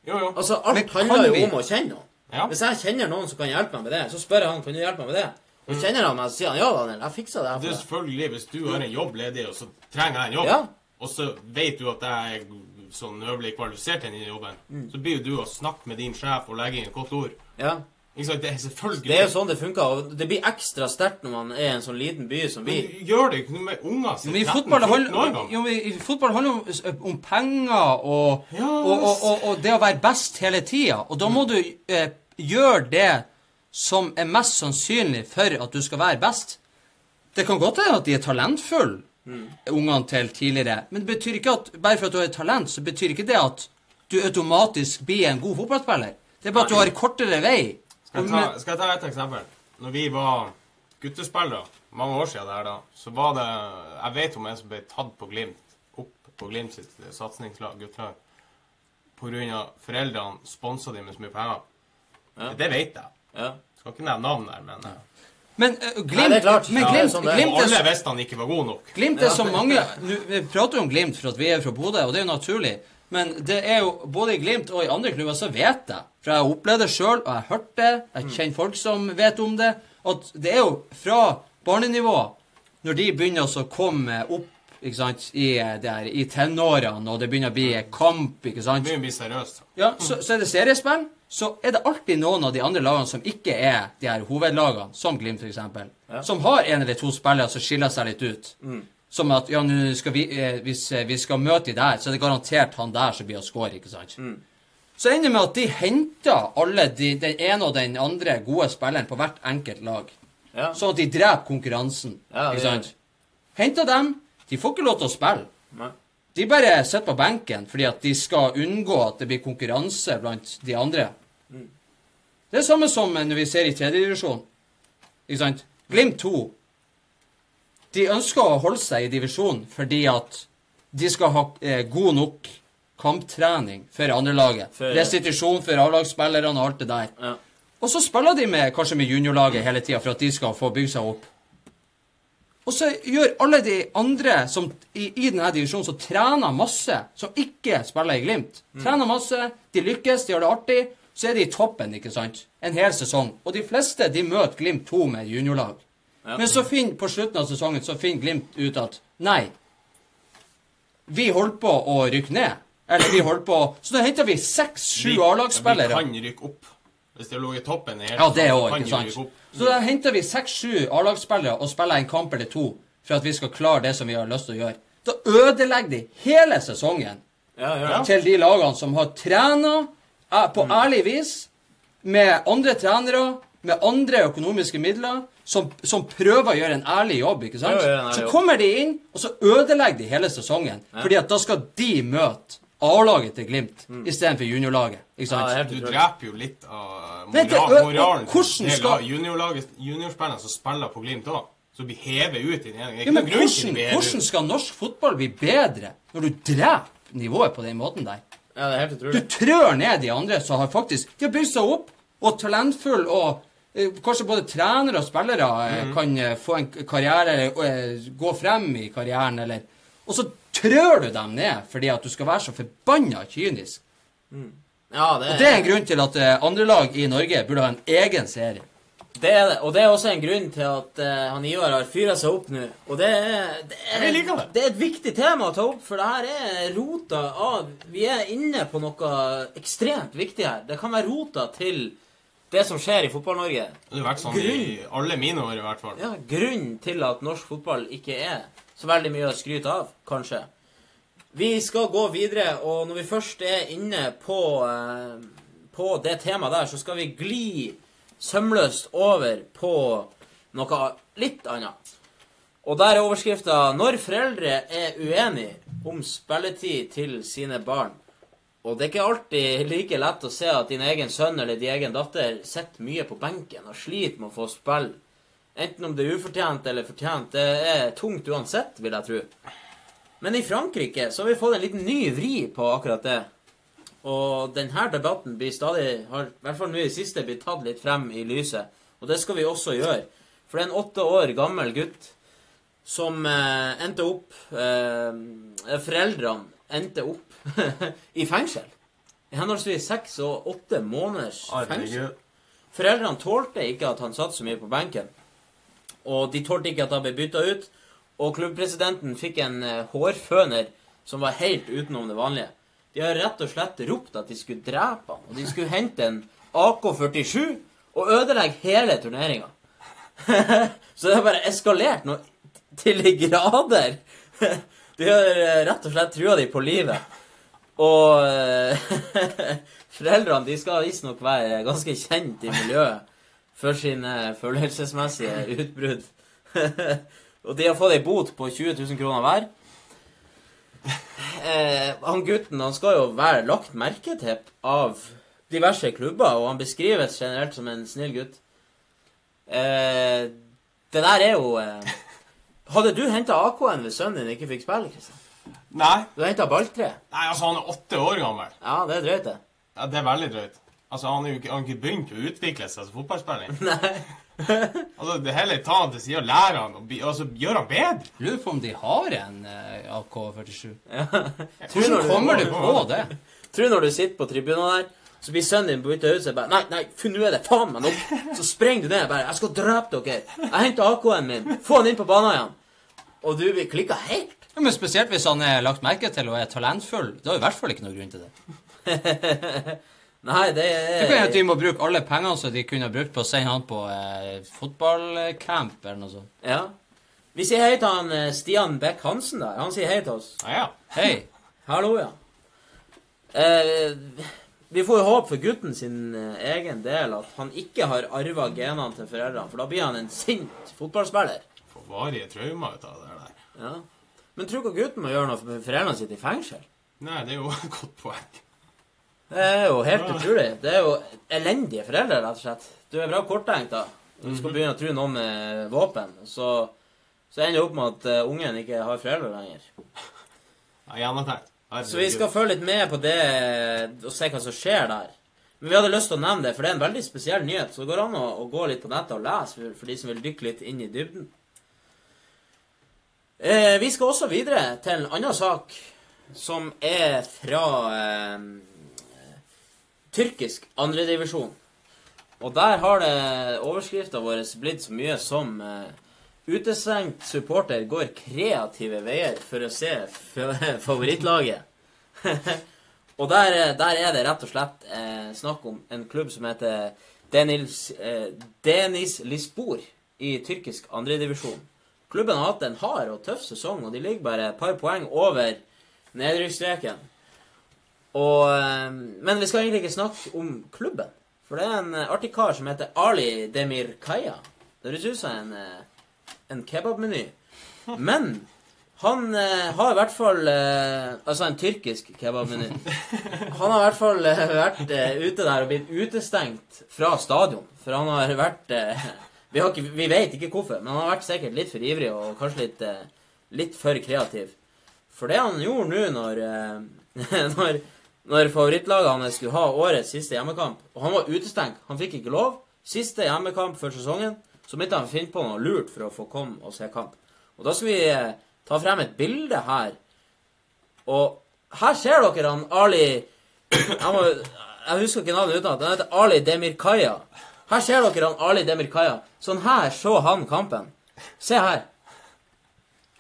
Jo, jo.
Altså, alt handler jo
vi-
om å kjenne noen.
Ja.
Hvis jeg kjenner noen som kan hjelpe meg med det, så spør jeg han kan du hjelpe meg med det. Og kjenner han meg, så sier han ja, Daniel, jeg fikser det
Det er selvfølgelig hvis du har en jobb ledig, og så trenger jeg en jobb,
Ja.
og så vet du at jeg sånn øvrig kvalifisert til den jobben, så blir jo du å snakke med din sjef og legge inn et godt ord.
Ja.
Ikke sant? Det er selvfølgelig
Det er jo sånn det funker, og det blir ekstra sterkt når man er en sånn liten by som vi.
Gjør det ikke noe med unger som
Men i
13-14
fotball, handler,
gamle?
i fotball handler det om, om penger og,
Ja,
og, og, og, og det å være best hele tida. Og da må du eh, gjøre det som er mest sannsynlig for at du skal være best. Det kan godt hende at de er talentfulle, ungene til tidligere, men det betyr ikke at bare for at du har et talent, så betyr ikke det at du automatisk blir en god fotballspiller. Det er bare at du har kortere vei.
Skal jeg, ta, skal jeg ta et eksempel? Når vi var guttespillere, mange år siden der da, så var det Jeg vet om en som ble tatt på Glimt, opp på Glimt sitt satsingslag, guttelag, av foreldrene sponsa de med så mye penger. Det vet jeg.
Ja.
Skal ikke nevne navn der, men
Men uh, Glimt,
Nei,
men
Ja,
Glimt,
sånn er.
Glimt er
alle visste han ikke var god nok.
Glimt er så mange nu, Vi prater jo om Glimt for at vi er fra Bodø, og det er jo naturlig. Men det er jo både i Glimt og i andre klubber så vet jeg, for jeg har opplevd det sjøl, og jeg har hørt det, jeg kjenner folk som vet om det, at det er jo fra barnenivå, når de begynner å komme opp ikke sant, i, eh, der, i tenårene, og det begynner å bli kamp, ikke sant
begynner å bli seriøst.
ja, så, så er det seriespill. Så er det alltid noen av de andre lagene som ikke er de her hovedlagene, som Glimt f.eks.,
Ja.
som har en eller to spillere som skiller seg litt ut. Som at ja, skal vi, eh, hvis eh, vi skal møte de der, så er det garantert han der som blir å score, ikke sant? Så ender det med at de henter alle de, den ene og den andre gode spilleren på hvert enkelt lag.
Ja.
Sånn at de dreper konkurransen.
Ja,
ikke sant? Henter dem. De får ikke lov til å spille.
Nei.
De bare sitter på benken fordi at de skal unngå at det blir konkurranse blant de andre. Det er samme som når vi ser i tredjedivisjon. Ikke sant? Glimt 2. De ønsker å holde seg i divisjon fordi at de skal ha eh, god nok kamptrening for andrelaget.
For-
Restitusjon for A-lagsspillerne og alt det der.
Ja.
Og så spiller de med, kanskje med juniorlaget hele tida for at de skal få bygd seg opp. Og så gjør alle de andre som i, i denne divisjonen som trener masse, som ikke spiller i Glimt, trener masse, de lykkes, de har det artig, så er de i toppen, ikke sant? En hel sesong. Og de fleste de møter Glimt 2 med juniorlag.
Ja.
Men så finner, på slutten av sesongen så finner Glimt ut at nei, vi holder på å rykke ned. Eller vi holder på Så da henter vi seks-sju A-lagsspillere.
Vi kan rykke opp. Hvis de lå i toppen i hele
Ja, det òg,
kan
ikke sant. Så da henter vi seks-sju A-lagsspillere og spiller en kamp eller to for at vi skal klare det som vi har lyst til å gjøre. Da ødelegger de hele sesongen
Ja,
Ja.
til de lagene som har trena eh, på
Mm.
ærlig vis, med andre trenere, med andre økonomiske midler, som, som prøver å gjøre en ærlig jobb, ikke sant?
Ja, gjør en ærlig
Så kommer de inn, og så ødelegger de hele sesongen. Fordi at da skal de møte A-laget til Glimt istedenfor juniorlaget. Ikke sant?
Ja,
Du dreper jo litt av moral, moralen til
skal-
juniorlaget, juniorspillerne som spiller på Glimt òg. Så blir hevet ut i den ene.
Ja, men hvordan, hvordan skal norsk fotball bli bedre når du dreper nivået på den måten der?
Ja, det er helt
Du trør ned de andre som har faktisk De har bygd seg opp, og talentfull, og eh, kanskje både trenere og spillere mm. kan eh, få en karriere, eller gå frem i karrieren, eller Og så trør du dem ned fordi at du skal være så forbanna kynisk.
Ja, det,
Og det er en grunn til at eh, andre lag i Norge burde ha en egen serie.
Det er det. Og det er også en grunn til at uh, han Ivar har fyra seg opp nå. Og det er, det, er,
det.
det er et viktig tema å ta opp, for det her er rota av Vi er inne på noe ekstremt viktig her. Det kan være rota til det som skjer i Fotball-Norge.
Det har vært sånn i alle mine år, i hvert fall.
Ja, Grunnen til at norsk fotball ikke er så veldig mye å skryte av, kanskje. Vi skal gå videre, og når vi først er inne på, eh, på det temaet der, så skal vi gli sømløst over på noe litt annet. Og der er overskrifta 'Når foreldre er uenige om spilletid til sine barn'. Og det er ikke alltid like lett å se at din egen sønn eller din egen datter sitter mye på benken og sliter med å få spille. Enten om det er ufortjent eller fortjent. Det er tungt uansett, vil jeg tro. Men i Frankrike så har vi fått en liten ny vri på akkurat det. Og denne debatten blir stadig, har i hvert fall nå i det siste, blitt tatt litt frem i lyset. Og det skal vi også gjøre. For det er en åtte år gammel gutt som eh, endte opp eh, Foreldrene endte opp [LAUGHS] i fengsel. I henholdsvis seks og åtte måneders fengsel. Foreldrene tålte ikke at han satt så mye på benken. Og de tålte ikke at han ble bytta ut. Og klubbpresidenten fikk en eh, hårføner som var helt utenom det vanlige. De har rett og slett ropt at de skulle drepe han, og de skulle hente en AK-47 og ødelegge hele turneringa. [LAUGHS] så det har bare eskalert noe til de grader. [LAUGHS] De har eh, rett og slett trua de på livet. Og eh, [LAUGHS] foreldrene de skal visstnok være ganske kjent i miljøet for sine følelsesmessige utbrudd. [LAUGHS] og de har fått ei bot på 20 000 kroner hver. Eh, han gutten han skal jo være lagt merke til av diverse klubber, og han beskrives generelt som en snill gutt. Eh, det der er jo eh, Hadde du henta AK-en hvis sønnen din ikke fikk spille? Kristian?
Nei,
Du henta balltre?
nei, altså, han er åtte år gammel.
Ja, det er drøyt, det.
Ja, Det er veldig drøyt. Altså, Han har jo ikke, han ikke begynt å utvikle seg som fotballspiller. [LAUGHS] Altså, det heller Ta han til side og lære han, og altså, gjøre han bedre.
Lurer på om de har en eh, AK-47.
Tror når
Hvordan kommer
du,
du på det?
tror du når du sitter på tribunen der, så blir sønnen din bytta ut, så er bare Nei, nei, nå er det faen meg nok. Så sprenger du ned bare Jeg skal drepe dere. Jeg henter AK-en min. Få han inn på banen igjen. Og du blir klikka helt.
Ja, men Spesielt hvis han er lagt merke til og er talentfull. Det har i hvert fall ikke noe grunn til det. [LAUGHS]
Nei, det er
Det kan hende at de må bruke alle pengene som de kunne brukt på å sende han på eh, fotballcamp eller noe sånt.
Ja. Vi sier hei til han eh, Stian Beck Hansen der. Han sier hei til oss.
Ja, ja.
Hei. [LAUGHS]
Hallo, ja. Eh, vi får jo håpe for gutten sin eh, egen del at han ikke har arva genene til foreldrene, for da blir han en sint fotballspiller.
Får varige traumer ut av det der.
Ja. Men tror du ikke gutten må gjøre noe for foreldrene sine i fengsel?
Nei, det er jo [LAUGHS] et godt poeng.
Det er jo helt utrolig. Det er jo elendige foreldre, rett og slett. Du er bra korttenkt, da. Du skal begynne å tro noe med våpen. Så, så ender det opp med at eh, ungen ikke har foreldre lenger.
Ja, Gjennomtenkt.
Så vi skal følge litt med på det og se hva som skjer der. Men vi hadde lyst til å nevne det, for det er en veldig spesiell nyhet. Så det går an å, å gå litt på nettet og lese for, for de som vil dykke litt inn i dybden. Eh, vi skal også videre til en annen sak som er fra eh, tyrkisk andredivisjon. Og der har det overskrifta vår blitt så mye som uh, Utestengt supporter går kreative veier for å se [LAUGHS] favorittlaget. [LAUGHS] og der, eh, der er det rett og slett uh, snakk om en klubb som heter Denils, uh, Denis Lispor i tyrkisk andredivisjon. Klubben har hatt en hard og tøff sesong, og de ligger bare et par poeng over nedrykksstreken. Og, eh, men vi skal egentlig ikke snakke om klubben. For det er en eh, artig kar som heter Ali Demir Kaya. Det høres ut som en, eh, en kebabmeny. Men han eh, har i hvert fall eh, Altså en tyrkisk kebabmeny. Han har i hvert fall eh, vært ute der og blitt utestengt fra stadion. For han har vært vi, har ikke, vi vet ikke hvorfor, men han har vært sikkert litt for ivrig og kanskje litt, litt for kreativ. For det han gjorde nå når, [LAUGHS] når, når favorittlaget hans skulle ha årets siste hjemmekamp, og han var utestengt, han fikk ikke lov, siste hjemmekamp før sesongen, så begynte han finne på noe lurt for å få komme og se kamp. Og da skal vi eh, ta frem et bilde her Og her ser dere han Ali Jeg, må, jeg husker ikke navnet utenat. Han heter Ali Demirkaya. Her ser dere han Ali Demirkaya. Sånn her så han kampen. Se her.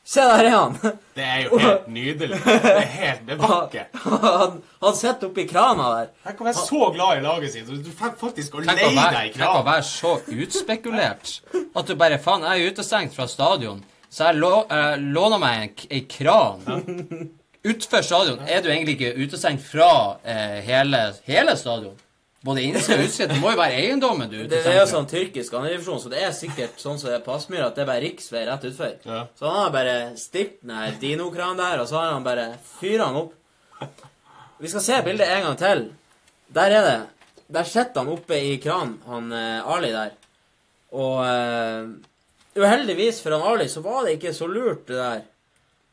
Se der er han.
Det er jo helt nydelig. Det er helt det er vakkert.
Han, han sitter oppi krana der.
Jeg kan være så glad i laget sitt. Du får faktisk å leie deg i
tenk å være så utspekulert at du bare Faen, jeg er utestengt fra stadion, så jeg lå, eh, låner meg en, ei kran. Utfor stadion er du egentlig ikke utestengt fra eh, hele, hele stadion. Både innsida og utsida. Det må jo være eiendommen du Det,
Det er jo sånn tyrkisk andredivisjon, så det er sikkert sånn som det er på Aspmyra, at det er bare riksvei rett utfor.
Ja.
Så han har bare stilt ned dinokranen der, og så har han bare fyra den opp. Vi skal se bildet en gang til. Der er det. Der sitter han oppe i kranen, han eh, Ali der. Og eh, uheldigvis for han Ali så var det ikke så lurt, det der.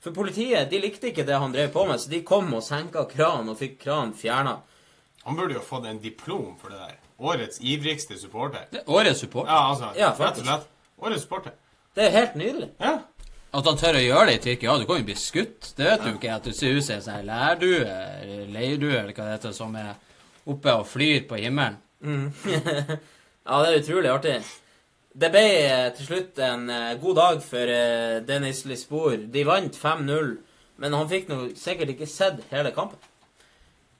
For politiet de likte ikke det han drev på med, så de kom og senka kranen og fikk kranen fjerna.
Han burde jo fått en diplom for det der. Årets ivrigste supporter.
Det Årets supporter?
Ja, altså.
Ja,
rett og slett. Årets supporter.
Det er helt nydelig.
Ja.
At han tør å gjøre det i Tyrkia, ja, du kan jo bli skutt. Det vet du ikke. At du ser ut som en sånn her lærdue, eller leirdue, eller hva det heter, som er oppe og flyr på himmelen. [LAUGHS]
Ja, det er utrolig artig. Det ble eh, til slutt en eh, god dag for eh, Dennis Lisbour. De vant 5-0, men han fikk nå sikkert ikke sett hele kampen.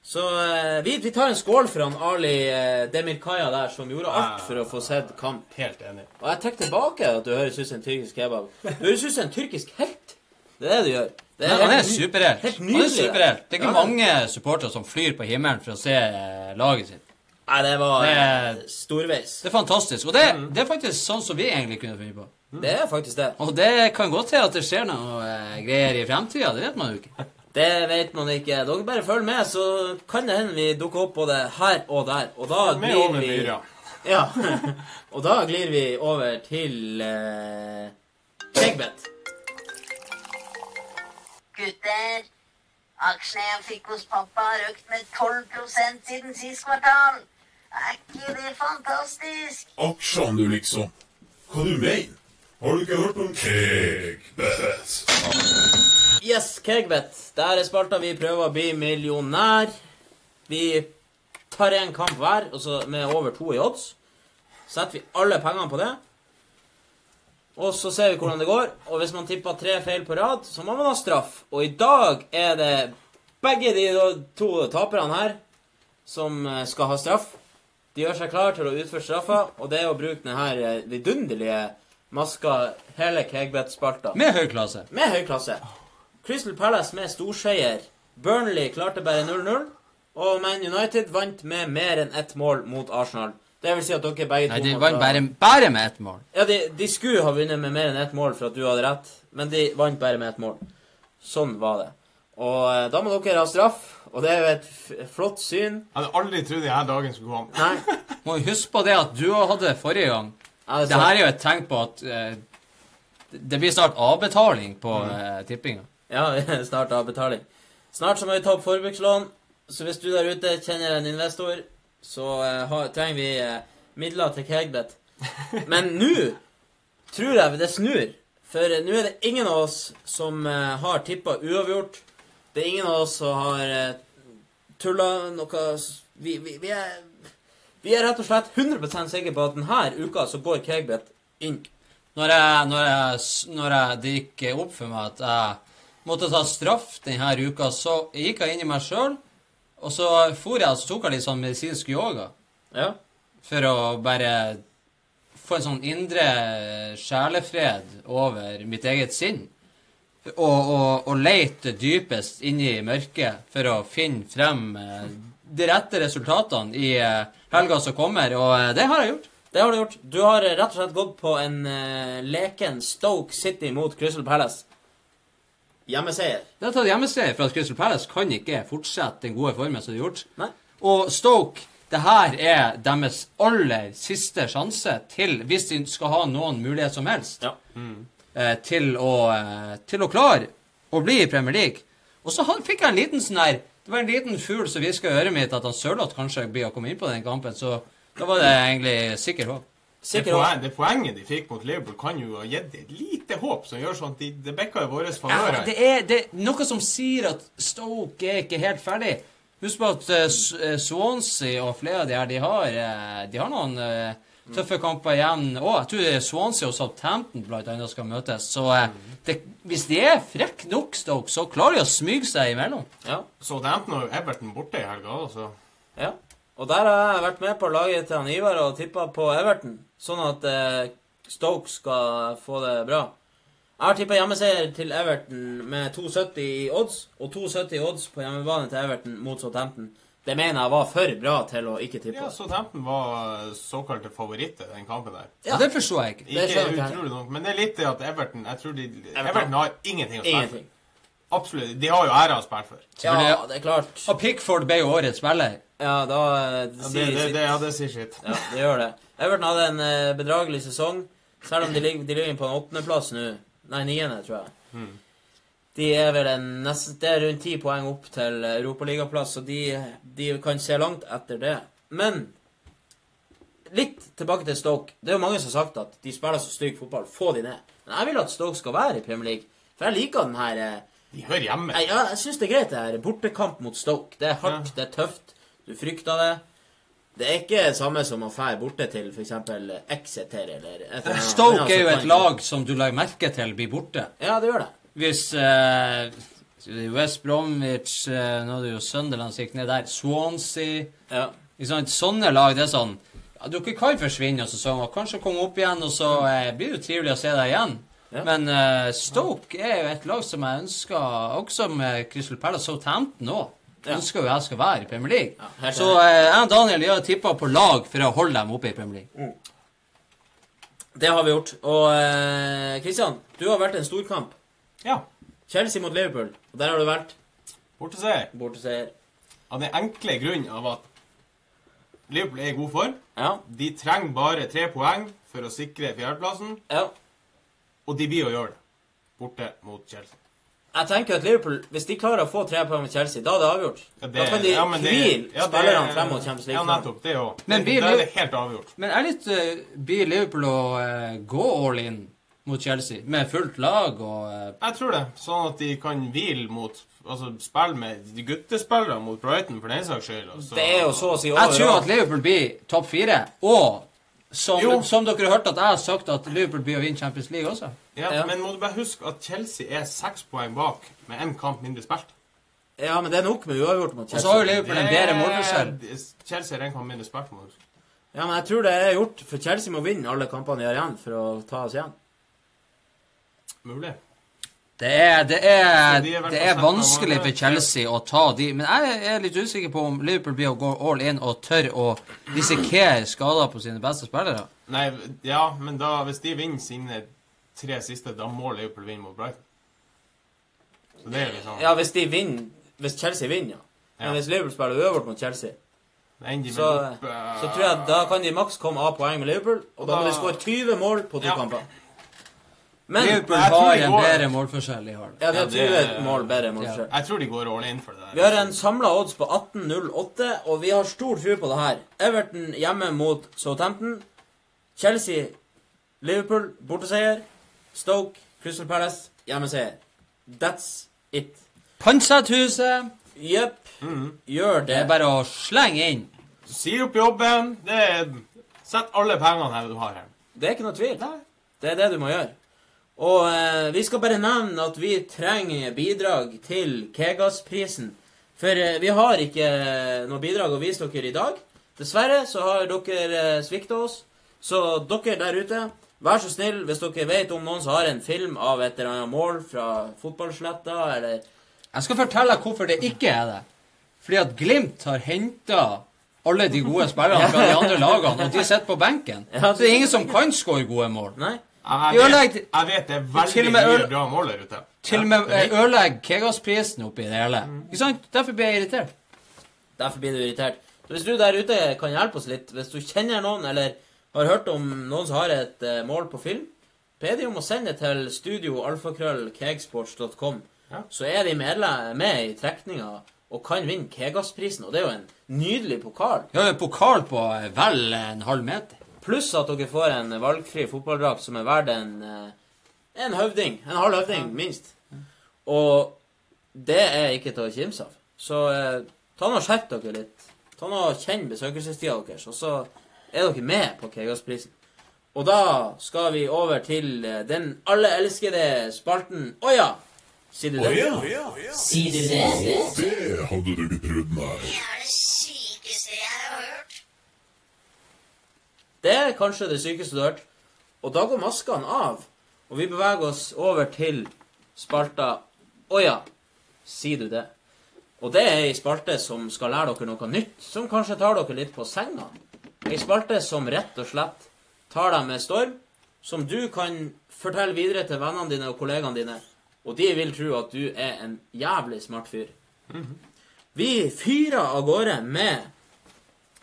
Så eh, vi, vi tar en skål for han Ali eh, Demirkaya der, som gjorde alt for å få sett kamp.
Helt enig.
Og jeg trekker tilbake at du høres ut som en tyrkisk kebab. Du høres ut som en tyrkisk helt. Det er det du gjør. Det
Men han er superhelt.
Helt
Han
nydelig.
er superhelt. Det er ikke
Ja,
mange supportere som flyr på himmelen for å se eh, laget sitt.
Nei, det var
Det-
storveis.
Det er fantastisk. Og det, det er faktisk sånn som vi egentlig kunne funnet på.
Det er faktisk det.
Og det kan godt til at det skjer noe greier i fremtida. Det vet man jo ikke.
Det vet man ikke. Dere bare følg med, så kan det hende vi dukker opp både her og der. Og da
Med
glir
over
vi
myra. [LAUGHS]
Ja. og da glir vi over til eh, Kegbet.
Gutter, aksjene jeg fikk hos pappa har økt med 12% siden sist kvartal. Er ikke det fantastisk?
Aksjene, du, liksom. Hva du mener? Har du ikke hørt om Kegbet?
Yes, Kegbet. Der er spalta vi prøver å bli millionær. Vi tar en kamp hver, og så med over to i odds. Setter vi alle pengene på det. Og så ser vi hvordan det går. Og hvis man tipper tre feil på rad, så må man ha straff. Og i dag er det begge de to taperne her som eh, skal ha straff. De gjør seg klar til å utføre straffa, og det er å bruke denne eh, vidunderlige maska hele Kegbet-spalta.
Med høy klasse.
Med høy klasse. Crystal Palace med storseier. Burnley klarte bare 0-0. Og Man United vant med mer enn ett mål mot Arsenal. Det vil si at dere begge
Nei,
to
de vant bare, bare med ett mål.
Ja, de, de skulle ha vunnet med mer enn ett mål for at du hadde rett, men de vant bare med ett mål. Sånn var det. Og eh, da må dere ha straff, og det er jo et flott syn.
Jeg hadde aldri trodd denne dagen skulle gå an.
Nei. [LAUGHS]
Må jo huske på det at du hadde det forrige gang.
Ja, det
Det her er jo et tegn på at eh, det blir snart avbetaling på eh, tippinga.
Ja, [LAUGHS] snart avbetaling. Snart så må vi ta opp forbrukslån. Så hvis du der ute kjenner en investor, så eh, ha, trenger vi eh, midler til Kegbet. [LAUGHS] Men nå tror jeg det snur. For eh, nå er det ingen av oss som eh, har tippa uavgjort. Det er ingen av oss som har uh, tulla noe vi, vi, vi, er, vi er rett og slett 100 sikre på at denne uka så går Kegbet inn.
Når, jeg, når, jeg, når jeg, det gikk opp for meg at jeg måtte ta straff denne uka, så gikk jeg inn i meg sjøl, og så for jeg, så tok jeg litt sånn medisinsk yoga
Ja.
for å bare få en sånn indre sjelefred over mitt eget sinn. Og, og, og leite dypest inni mørket for å finne frem eh, de rette resultatene i eh, helga som kommer, og eh, det har jeg gjort.
Det har du gjort. Du har rett og slett gått på en eh, leken Stoke City mot Crystal Palace. Hjemmeseier.
Det har tatt hjemmeseier for at Crystal Palace kan ikke fortsette den gode formen som de har gjort.
Nei.
Og Stoke, det her er deres aller siste sjanse til, hvis de skal ha noen mulighet som helst,
Ja.
mm. til, å, eh, til å klare å bli i Premier League. Og så fikk jeg en liten sånn her Det var en liten fugl som hviska i øret mitt at han Sørloth kanskje blir å komme inn på den kampen, så da var det egentlig sikker håp.
Det, poen, det poenget de fikk mot Liverpool, kan jo ha gitt dem et lite håp, som gjør sånn at de, det bikka i vår favør.
Ja, det er, det noe som sier at Stoke er ikke helt ferdig. Husk på at uh, Swansea og flere av de her, de har, uh, de har noen uh, tøffe kamper igjen. Og jeg tror Swansea og Southampton blant annet skal møtes. Så det, hvis de er frekke nok, Stoke, så klarer de å smyge seg imellom.
Ja.
Southampton og Everton borte i helga. Altså.
ja. Og der har jeg vært med på laget til han Ivar og tippa på Everton, sånn at eh, Stoke skal få det bra. Jeg har tippa hjemmeseier til Everton med 2,70 i odds, og 2,70 i odds på hjemmebane til Everton mot Southampton. Det mener jeg var for bra til å ikke tippe.
Ja, Southampton var såkalte favoritter i den kampen der.
Ja. Det forstår jeg ikke.
Ikke utrolig nok, men det er litt det at Everton Jeg tror de,
Everton.
Everton har ingenting å spille for. Absolutt. De har jo æra å spille for.
Ja, det er klart.
Og Pickford ble jo årets spiller.
Ja, da eh,
Ja, det,
sier
det, det, ja, det sier sitt.
Ja, det gjør det. Everton hadde en eh, bedragelig sesong, selv om de ligger, de ligger på en åttendeplass nå. Nei, niende, tror jeg.
Hmm.
De er vel en nesten, Det er rundt ti poeng opp til europaligaplass, så de, de kan se langt etter det. Men litt tilbake til Stoke. Det er jo mange som har sagt at de spiller så stygg fotball. Få de ned. Men jeg vil at Stoke skal være i Premier League. For jeg liker den her eh,
De hører hjemme.
Ja, jeg syns det er greit, det her. Bortekamp mot Stoke. Det er hardt, det er tøft. Du frykter det. Det er ikke det samme som å fære borte til f.eks. Exeter eller et eller annet.
Stoke er jo et lag som du legger merke til blir borte.
Ja, det gjør det.
Hvis uh, West Bromwich uh, Nå er det jo Sunderland som gikk ned der. Swansea
Ja.
liksom. Sånne lag, det er sånn ja, Dere kan forsvinne av sesongen. og kanskje komme opp igjen, og så uh, blir det jo trivelig å se deg igjen.
Ja.
Men uh, Stoke er jo et lag som jeg ønsker, også med Crystal Palace Southampton òg,
Ja.
ønsker jo jeg skal være i Premier League.
Ja,
så uh, jeg og Daniel gjør tippa på lag for å holde dem oppe i Premier League.
Det har vi gjort. Og eh, Christian, du har vært en storkamp.
Ja.
Chelsea mot Liverpool. Og der har du vært
Borteseier.
borteseier.
Av den enkle grunn av at Liverpool er i god form.
Ja.
De trenger bare tre poeng for å sikre fjerdeplassen,
ja.
Og de blir å gjøre det. Borte mot Chelsea.
Jeg tenker at Liverpool, hvis de klarer å få tre poeng med Chelsea, da er det avgjort.
Ja,
da kan de
ja,
hvile
ja, det-
spillerne frem mot Champions
Ja, nettopp. Det òg.
Men
Da er det helt avgjort.
Men er litt uh, Blir Liverpool å uh, gå all in mot Chelsea med fullt lag og uh...
Jeg tror det. Sånn at de kan hvile mot Altså spille med de guttespillere mot Brighton, for den saks skyld. Altså.
Det er jo så å si over.
Jeg tror at Liverpool blir topp fire. Og som, som dere har hørt at jeg har sagt at Liverpool blir å vinne Champions League også.
ja,
Ja.
Men må du bare huske at Chelsea er seks poeng bak med én kamp mindre spilt.
Ja, men det er nok med uavgjort mot Chelsea.
Og så har jo Liverpool en bedre målforskjell.
Chelsea er én kamp mindre spilt. må du huske.
Ja, men jeg tror det er gjort, for Chelsea må vinne alle kampene de har igjen for å ta oss igjen.
Mulig.
Det er, det er,
de er
det er vanskelig for. Chelsea å ta de. Men jeg er litt usikker på om Liverpool blir å gå all in og tør å risikere skader på sine beste spillere.
Nei, ja, men da, hvis de vinner sine tre siste, da må Liverpool vinne mot Brighton. Så det er liksom
Ja, hvis de vinner Hvis Chelsea vinner, ja. Men
Ja.
hvis Liverpool spiller uavgjort mot Chelsea, så,
opp,
så tror jeg da kan de maks komme av poeng med Liverpool, og da må de skåre 20 mål på to
Ja.
kamper. Men
Liverpool
jeg
har en
går-
bedre målforskjell. i Hall. det.
Ja, de har
Ja, det-
20 mål bedre målforskjell.
Jeg tror de går all in for det der.
Vi har en samla odds på 18,08, og vi har stor tro på det her. Everton hjemme mot Southampton. Chelsea, Liverpool, borteseier. Stoke, Crystal Palace, hjemmeseier. That's it.
Panserthuset!
Jepp. Gjør det.
Det er bare å slenge inn.
Si opp jobben. Det er Sett alle pengene her du har her.
Det er ikke noe tvil. Det er det du må gjøre. Og eh, vi skal bare nevne at vi trenger bidrag til Kegas-prisen. For eh, vi har ikke noe bidrag å vise dere i dag. Dessverre så har dere eh, svikta oss. Så dere der ute, vær så snill, hvis dere vet om noen som har en film av et eller annet mål fra fotballsletta, eller
Jeg skal fortelle deg hvorfor det ikke er det. Fordi at Glimt har henta alle de gode spillerne fra de andre lagene, og de sitter på benken. Så det er ingen som kan skåre gode mål.
Nei?
Jeg vet, jeg vet det er veldig
med
mye bra mål der ute.
Til og med eh, ødelegger Kegas-prisen oppi det hele. Ikke sant? Derfor blir jeg irritert.
Derfor blir du irritert. Hvis du der ute kan hjelpe oss litt, hvis du kjenner noen, eller har hørt om noen som har et eh, mål på film, be de om å sende det til studioalfakrøllkegsports.com.
Ja.
Så er de medlem med i trekninga og kan vinne Kegas-prisen. Og det er jo en nydelig pokal.
Ja, en pokal på eh, vel en halv meter.
Pluss at dere får en valgfri fotballdrakt som er verdt en, eh, en høvding. En halv høvding, minst. Og det er ikke til å kimse av. Så eh, ta nå og skjerp dere litt. Ta nå Kjenn besøkelsestida deres, og så er dere med på Kegasprisen. Og da skal vi over til eh, den alle elskede spalten Å ja! Sier du det?
Sier du det? Det hadde du ikke trodd, nei.
Det er kanskje det sykeste du har hørt. Og da går maskene av, og vi beveger oss over til spalta Å ja, sier du det? Og det er ei spalte som skal lære dere noe nytt, som kanskje tar dere litt på senga. Ei spalte som rett og slett tar deg med storm, som du kan fortelle videre til vennene dine og kollegaene dine, og de vil tro at du er en jævlig smart fyr. Vi fyrer av gårde med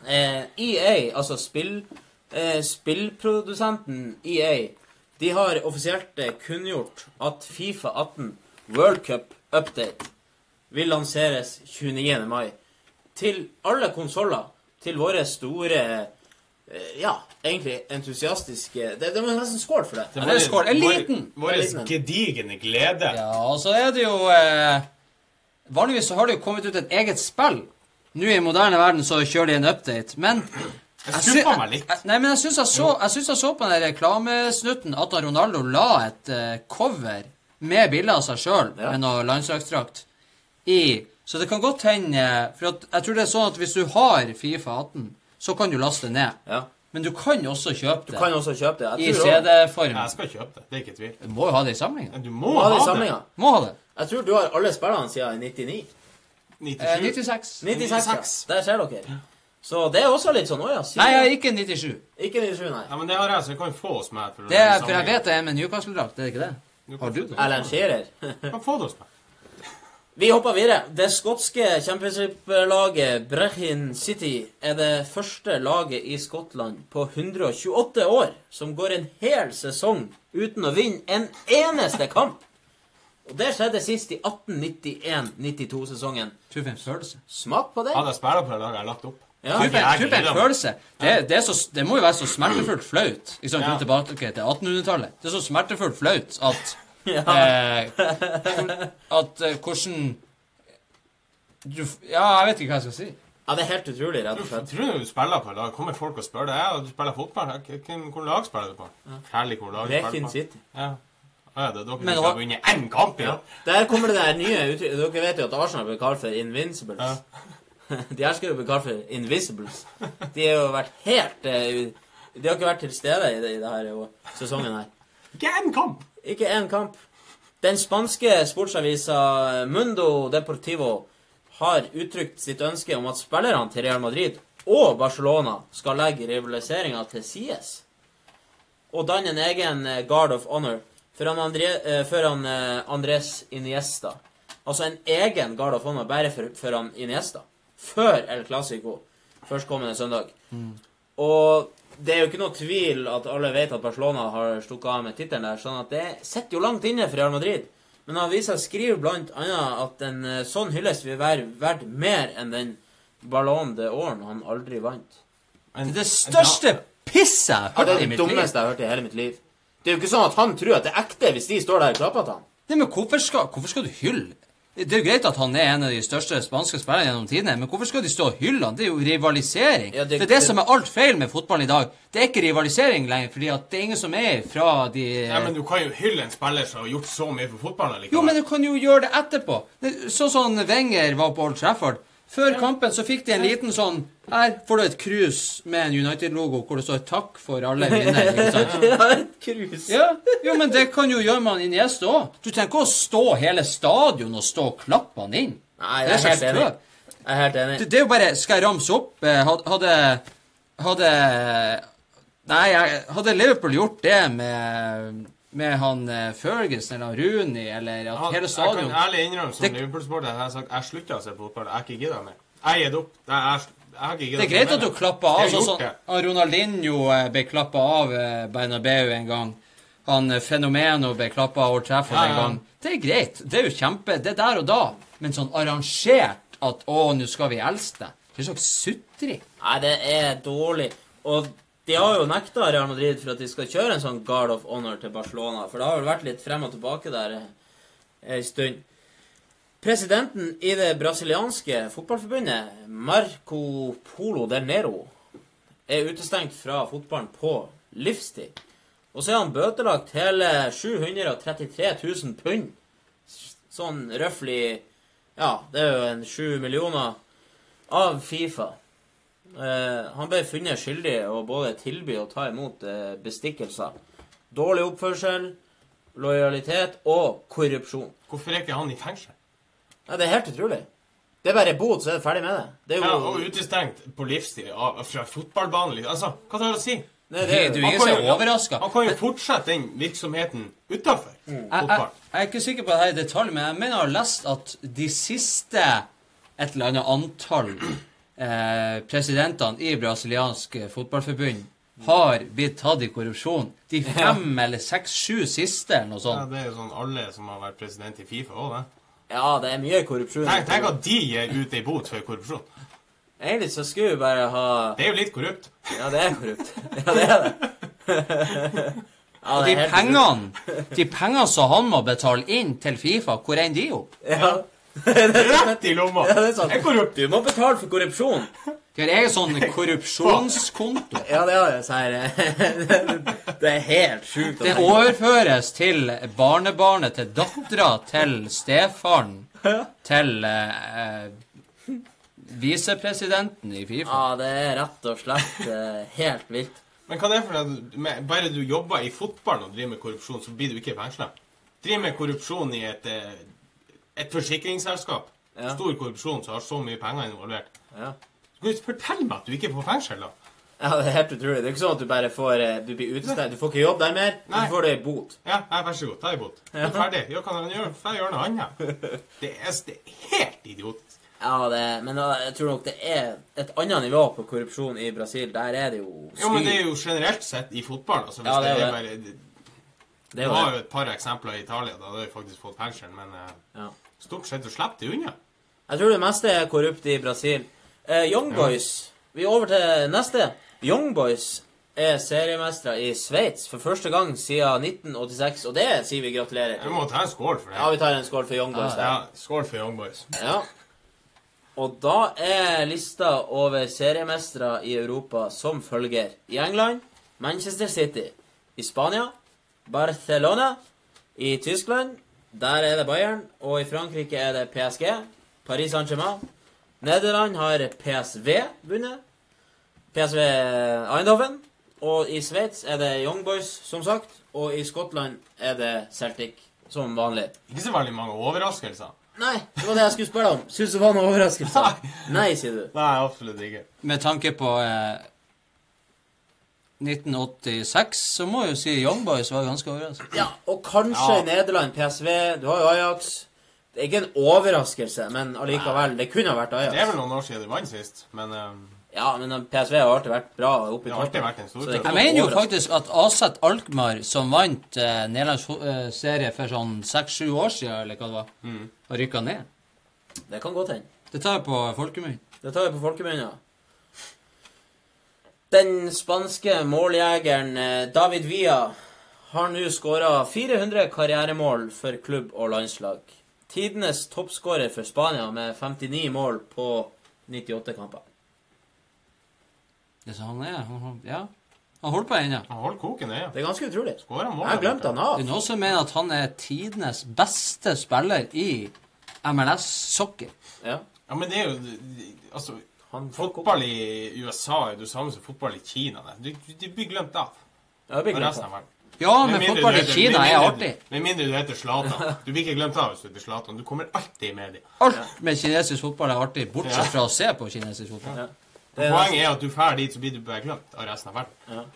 eh, EA, altså spill, eh, spillprodusenten EA, de har offisielt eh, kunngjort at Fifa 18 World Cup Update vil lanseres 29. mai til alle konsoller. Til våre store eh, Ja, egentlig entusiastiske Det, det må nesten skål for det.
Det det er skål. En liten.
Vår
liten
gedigne glede.
Ja, og så er det jo eh, Vanligvis så har det jo kommet ut et eget spill. Nå i moderne verden så kjører de en update, men
Jeg skuffa meg litt.
jeg- Nei, men jeg syns jeg, så- jeg, synes jeg så på den reklamesnutten at Ronaldo la et uh, cover med bilde av seg sjøl
Ja.
med noe landslagsdrakt i Så det kan godt hende For at, jeg tror det er sånn at hvis du har Fifa 18, så kan du laste det ned.
Ja.
Men du kan også kjøpe det.
Du kan også kjøpe det.
i CD-form.
Jeg skal kjøpe det. Det er ikke tvil.
Du må jo ha det i samlinga.
Du du
Du
må
ha, ha det i samlinga.
Må ha det.
Jeg tror du har alle spillene siden 99.
97.
Eh, 96.
96, ja. Der ser dere. Så det er også litt sånn Å ja,
Nei, jeg er ikke 97.
Ikke 97, nei.
Ja, men det har jeg, så jeg kan få oss med. For
Det er, for jeg vet det er med Newcastle-drakt, er det ikke det? Har du det?
Alan Shearer.
Kan få det oss med. [LAUGHS]
Vi hopper videre. Det skotske championship-laget Brechin City er det første laget i Skottland på 128 år som går en hel sesong uten å vinne en eneste kamp. Og det skjedde sist i 1891-92-sesongen.
Tror for en følelse.
Smak på det.
Hadde jeg spilt på det laget jeg lagt opp.
Ja.
For
jeg
en- følelse. Det, det, er så, det må jo være så smertefullt flaut. Sant?
Ja.
tilbake Tilbake til 1800-tallet. Det er så smertefullt flaut at [LAUGHS]
Ja.
eh, At eh, hvordan du, Ja, jeg vet ikke hva jeg skal si.
ja, det er helt utrolig, rett og slett.
tror du du spiller på da lag. Kommer folk og spør deg ja, du spiller fotball. Hvilket lag spiller du på? Herlig hvor lag du spiller
du
på.
City.
Ja. Ja, det er dere
Men
som har vunnet én kamp
Ja. Der kommer det der nye uttrykket. Dere vet jo at Arsenal blir kalt for Invincibles. [LAUGHS] De her skal jo bli kalt for Invisibles. De har jo vært helt eh, De har ikke vært til stede i, det, i jo, sesongen her.
Ikke én kamp!
Ikke én kamp. Den spanske sportsavisa Mundo Deportivo har uttrykt sitt ønske om at spillerne til Real Madrid og Barcelona skal legge rivaliseringa til sides og danne en egen eh, Guard of Honor foran, André, eh, eh, Andres Iniesta. Altså en egen Guard of Honor bare for, for han Iniesta. Før El Clásico førstkommende søndag. Og det er jo ikke noe tvil at alle vet at Barcelona har stukket av med tittelen der, sånn at det sitter jo langt inne for Real Madrid. Men avisa skriver annet at en eh, sånn hyllest vil være verdt mer enn den Ballon de Åren han aldri vant.
Det er det største pisset jeg har
Ja,
i
mitt
liv.
det
er det
dummeste jeg har hørt i hele mitt liv. Det er jo ikke sånn at han tror at det er ekte hvis de står der og klapper til han.
Nei, men hvorfor skal, hvorfor skal du hylle? Det er jo greit at han er en av de største spanske spillerne gjennom tidene, men hvorfor skal de stå og hylle han? Det er jo rivalisering.
Ja,
det,
det-
er det som er alt feil med fotballen i dag. Det er ikke rivalisering lenger, fordi at det er ingen som er fra de
Ja, men du kan jo hylle en spiller som har gjort så mye for fotballen likevel.
Jo, men du kan jo gjøre det etterpå. Sånn som Wenger var på Old Trafford. Før kampen så fikk de en liten sånn Her får du et krus med en United-logo hvor det står 'Takk for alle vinner'. ikke sant? [LAUGHS]
Ja, et krus.
Ja, jo, men det kan jo gjøre man inn i gjest òg. Du trenger ikke å stå hele stadion og stå og klappe han inn.
Nei, jeg
er
helt enig. Jeg er helt enig.
Det, det er jo bare Skal jeg ramse opp? Eh, Hadde Hadde Nei, hadde Liverpool gjort det med med han eh, Ferguson eller han Rooney eller at
Han-
hele
Jeg kan ærlig innrømme som Liverpool-supporter jeg har sagt jeg slutta å se fotball. Jeg har ikke gidda mer. Jeg gitt opp. Jeg, jeg, jeg har ikke giddet
Det er greit at du klapper av. Sånn, Sånn. Ronaldinho eh, ble klappa av eh, Bernabeu en gang. Han Fenomeno ble klappa av Old Trafford
Ja,
en gang. Det er greit. Det er jo kjempe Det er der og da. Men sånn arrangert at 'Å, nå skal vi elske deg'. Det er slags sutring.
Nei, det er dårlig. Og De har jo nekta Real Madrid for at de skal kjøre en sånn Guard of Honor til Barcelona. For det har vel vært litt frem og tilbake der ei stund. Presidenten i det brasilianske fotballforbundet, Marco Polo del Nero, er utestengt fra fotballen på livstid. Og så er han bøtelagt hele 733 000 pund. Sånn røftlig Ja, det er jo en sju millioner av Fifa. Eh, han ble funnet skyldig å både tilby og ta imot eh, bestikkelser. Dårlig oppførsel, lojalitet og korrupsjon.
Hvorfor er ikke han i fengsel?
Ja, det er helt utrolig. Det er bare bot, så er det ferdig med det. Det er
Ja, og utestengt på livstid fra fotballbanen. liksom. Altså, hva tar det å si?
Nei,
Det, du
er jo-
ingen er overraska.
Han kan jo fortsette den virksomheten utafor
Jeg, jeg, jeg er ikke sikker på det her i detalj, men jeg mener jeg har lest at de siste et eller annet antall eh, presidentene i brasiliansk fotballforbund har blitt tatt i korrupsjon. De fem eller seks-sju siste, eller noe sånt.
Ja, det er jo sånn alle som har vært president i Fifa òg, det.
ja, det er mye korrupsjon.
Tenk, tenk at de gir ut ei bot for korrupsjon.
Egentlig så skulle vi bare ha
Det er jo litt korrupt.
Ja, det er korrupt. Ja, det er det. [LAUGHS] Ja,
Og
det
de
er helt
pengene, de pengene som han må betale inn til Fifa, hvor ender de opp?
Ja.
Rett i lomma!
Ja, det er sant.
Jeg er korrupt.
Du må betale for korrupsjon.
De har egen sånn korrupsjonskonto.
Ja, det er så her. [LAUGHS] Det er helt sjukt.
Det overføres til barnebarnet til dattera til stefaren til eh, eh, visepresidenten i Fifa.
Ja, det er rett og slett eh, helt vilt.
Men hva det er for det? med, bare du jobber i fotballen og driver med korrupsjon, så blir du ikke fengsla? Driver med korrupsjon i et, eh, et forsikringsselskap.
Ja.
Stor korrupsjon som har så mye penger involvert.
Ja.
Så kan du fortelle meg at du ikke får fengsel, da?
ja, det er helt utrolig. Det er ikke sånn at du bare får eh, Du blir utestengt. Du får ikke jobb der mer.
Nei.
Du får det i bot.
Ja, nei, vær så god, ta imot. Du er ferdig. Gjør hva han gjør. Får gjøre noe annet. [LAUGHS] Det er, det er helt idiotisk.
Ja, det, men jeg tror nok det er et annet nivå på korrupsjon i Brasil. Der er det jo
Jo, men det er jo generelt sett i fotball. Altså, hvis
Ja, det er
det bare
Det
Det var jo et par eksempler i Italia. Da hadde vi faktisk fått fengsel, men eh,
Ja.
Stort sett så slipper de unna.
Jeg tror det meste er korrupt i Brasil. Eh, Young Boys Vi er over til neste. Young Boys er seriemestere i Sveits for første gang siden 1986, og det sier vi gratulerer Vi
må ta en skål for det.
Ja, vi tar en skål for Young Boys
Ja,
der.
skål for Young Boys.
Ja. Og da er lista over seriemestere i Europa som følger. I England Manchester City. I Spania Barcelona. I Tyskland der er det Bayern. Og i Frankrike er det PSG. Paris Saint-Germain. Nederland har PSV vunnet. PSV Eindhoven. Og i Sveits er det Young Boys, som sagt. Og i Skottland er det Celtic, som vanlig.
Ikke så veldig mange overraskelser.
Nei, det var det jeg skulle spørre om. Syns du det var noen overraskelser? [LAUGHS] Nei, sier du.
Nei, absolutt ikke.
Med tanke på eh, 1986, så må jeg jo si Young Boys var ganske overraskende.
Ja, og kanskje
Ja.
i Nederland, PSV. Du har jo Ajax. Det er ikke en overraskelse, men allikevel. Det kunne ha vært
Det er vel noen år siden de vant sist, men um...
Ja, men PSV har alltid vært bra oppe i
Det har alltid
toppen.
vært en stor
ikke
Jeg mener jo faktisk at Aset Alkmaar, som vant eh, Nederlands eh, serie for sånn seks-sju år siden, eller hva det var, har rykka ned.
Det kan godt hende.
Det tar jeg på folkemunne.
Det tar jeg på folkemunne. Den spanske måljegeren eh, David Villa har nå skåra 400 karrieremål for klubb og landslag. Tidenes toppskårer for Spania med 59 mål på 98 kamper.
Det er så han er. Han, han, ja. Han holder på ennå.
han holder koken ja.
Det er ganske utrolig.
Skårer mål.
Jeg har glemt han
Det
av.
er noen som mener at han er tidenes beste spiller i MLS-sokker.
Ja.
Ja, men det er jo Altså, fotball i USA er det samme som fotball i Kina. det. Du, du blir glemt av.
Ja, det blir glemt av.
Ja, men
mindre
fotball i Kina er artig.
Med mindre du heter Zlatan. Du blir ikke glemt av hvis du heter Zlatan. Du kommer alltid i media.
Alt med kinesisk fotball er artig, bortsett fra å se på kinesisk fotball.
Ja. Det er
Poenget er at du drar dit, så blir du bare glemt av resten av verden.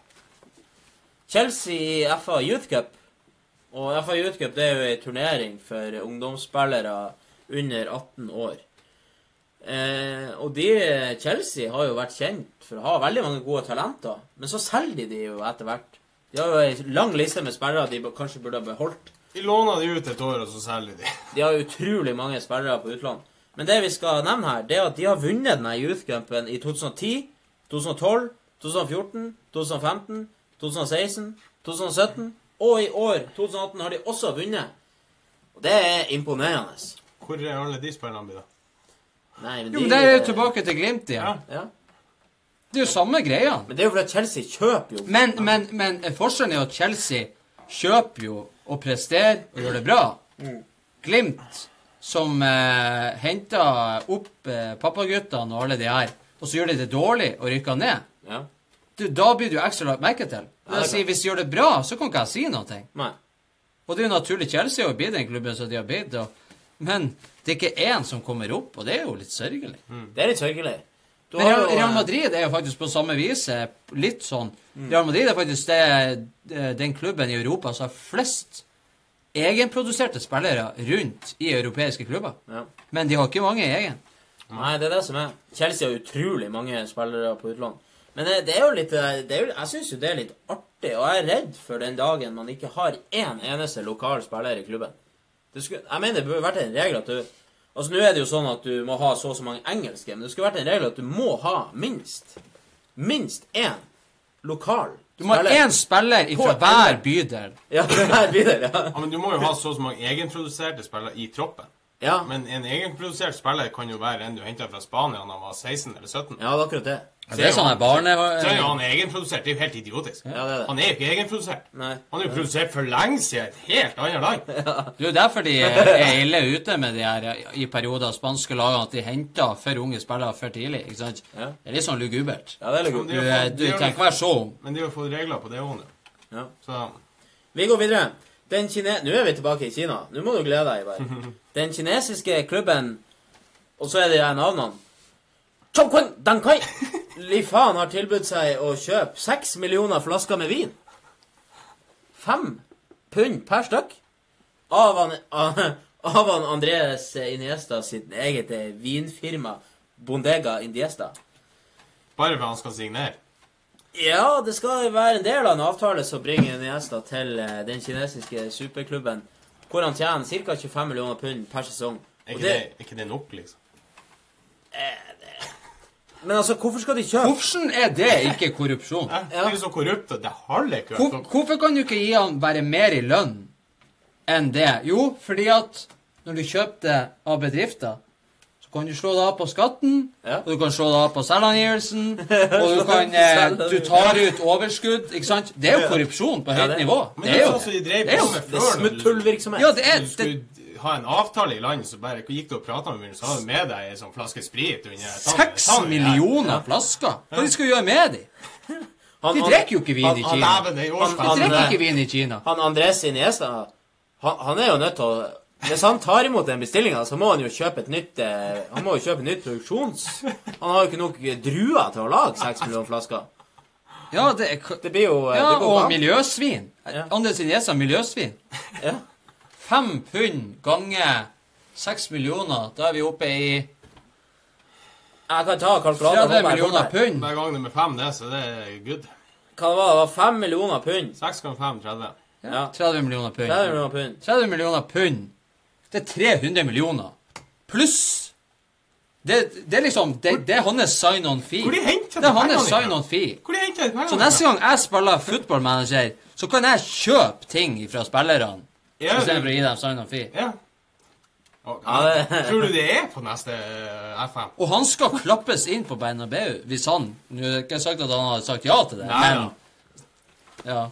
Chelsea i FA Youth Cup. Og FA Youth Cup det er jo ei turnering for ungdomsspillere under 18 år. Eh, og de, Chelsea har jo vært kjent for å ha veldig mange gode talenter, men så selger de de jo etter hvert. De har jo ei lang liste med spillere de kanskje burde ha beholdt.
De låner de ut et år, og så selger de. [LAUGHS]
De har utrolig mange spillere på utlån. Men det vi skal nevne her, det er at de har vunnet denne Youth Cupen i 2010, 2012 2014, 2015, 2016, 2017 og i år, 2018, har de også vunnet. Og det er imponerende.
Hvor er alle de spillerne da?
Nei, men
Jo,
de-
men der er jo tilbake til Glimt igjen.
Ja.
Det er jo samme greia.
Men det er jo fordi Chelsea kjøper jo
Men, men, men forskjellen er jo at Chelsea kjøper jo og presterer og gjør det bra. Glimt, som eh, henter opp eh, pappaguttene og alle de her, og så gjør de det dårlig og rykker ned,
Ja.
du, da blir jo ekstra lagt merke til.
Ja,
si, hvis de gjør det bra, så kan ikke jeg si noe.
Nei.
Og det er jo naturlig. Chelsea har blitt den klubben som de har blitt. Men det er ikke én som kommer opp, og det er jo litt sørgelig.
Det er litt sørgelig. Du
Men Real,
eh,
Real Madrid er jo faktisk på samme vis eh, litt sånn. Real Madrid er faktisk det, eh, den klubben i Europa som har flest egenproduserte spillere rundt i europeiske klubber.
Ja.
Men de har ikke mange egen.
Nei, det er det som er. Chelsea har utrolig mange spillere på utlån. Men det, det er jo litt eh, det er jo, Jeg syns jo det er litt artig, og jeg er redd for den dagen man ikke har én eneste lokal spiller i klubben. Det skulle, jeg mener det burde vært en regel at du Altså Nå er det jo sånn at du må ha så og så mange engelske, men det skulle vært en regel at du må ha minst Minst én lokal
Du må ha én spiller fra hver bydel. [LAUGHS]
Ja, hver bydel, ja.
Ja, men Du må jo ha så og så mange egenproduserte spillere i troppen.
Ja,
Men en egenprodusert spiller kan jo være en du henta fra Spania da han var 16 eller 17.
ja det er akkurat det.
Det er sånn barne...
Så er jo han egenprodusert. Det er jo helt idiotisk.
Ja, det er det.
Han er jo ikke egenprodusert.
Nei.
Han er jo produsert for lenge siden et helt annet land. [LAUGHS]
Det er jo derfor de er ille ute med de her i perioder spanske lagene, at de henter for unge spillere for tidlig. ikke sant?
Ja.
Det er litt sånn lugubert.
Ja, det er litt
Men.
Du, eh, du trenger ikke være så ung.
Men de har fått regler på det òg nå.
Ja.
Så
Vi går videre. Den kine... Nå er vi tilbake i Kina. Nå må du glede deg. Ivar. [LAUGHS] Den kinesiske klubben Og så er det de her navnene. Chongqing Dankai Li faen har tilbudt seg å kjøpe seks millioner flasker med vin. Fem pund per stykk. Av han, av, [LAUGHS] av han Andres Iniesta sitt eget eh, vinfirma Bondega Indiesta.
bare for han skal signere.
Ja, det skal være en del av en avtale som bringer Iniesta til eh, den kinesiske superklubben, hvor han tjener ca. 25 millioner pund per sesong.
Er ikke,
det,
det, er ikke det nok, liksom?
Men altså, hvorfor skal de kjøpe
Hvorfor er det ikke korrupsjon?
Ja. Det er jo så korrupt at det holder ikke.
Hvor, hvorfor kan du ikke gi han bare mer i lønn enn det? Jo, fordi at når du kjøper det av bedrifter, så kan du slå det av på skatten,
Ja.
og du kan slå det av på selvangivelsen, [LAUGHS] og du kan eh, Du tar ut overskudd, ikke sant? Det er jo korrupsjon på høyt
det-
nivå.
Men
Det er
er
jo
det. som de drev
det er jo-
med
Det er smutthullvirksomhet.
Ja, det er det,
skulle ha en avtale i landet, så bare gikk du og prata med munnen, så hadde du med deg en sånn flaske sprit under
Seks millioner flasker! Hva de skal gjøre med de?
Han-
De drikker jo ikke vin
han-
i Kina.
Han,
De drikker
eh,
ikke vin i Kina.
Han Andres Iniesta, han, han er jo nødt til å Hvis han tar imot den bestillinga, så må han jo kjøpe et nytt eh, Han må jo kjøpe nytt produksjons... Han har jo ikke nok druer til å lage seks millioner flasker.
Ja, det er
Det blir jo eh,
Ja,
det går
og miljøsvin.
Ja.
Andres Iniesta miljøsvin.
Ja.
Fem pund ganger seks millioner, da er vi oppe i
Jeg kan ta kalkulatoren
30 millioner pund.
Hver gang nummer fem, det, så det er good.
Hva det var det? var fem millioner pund.
Seks ganger fem, 30.
Ja.
30 millioner pund.
30 millioner pund.
30 millioner pund. Det er 300 millioner. Pluss det, det er liksom Det, det er hans sign-on fee.
Hvor de henter
Det er hans sign-on fee.
Hvor de henter
Så neste gang jeg spiller football manager, så kan jeg kjøpe ting fra spillerne
Ja,
istedenfor å gi dem sign-on fee.
Ja. Og, Tror du det er på neste eh, FM?
Og han skal klappes inn på Bernabeu hvis han Nå har jeg ikke sagt at han har sagt ja til det,
Nei,
men ja.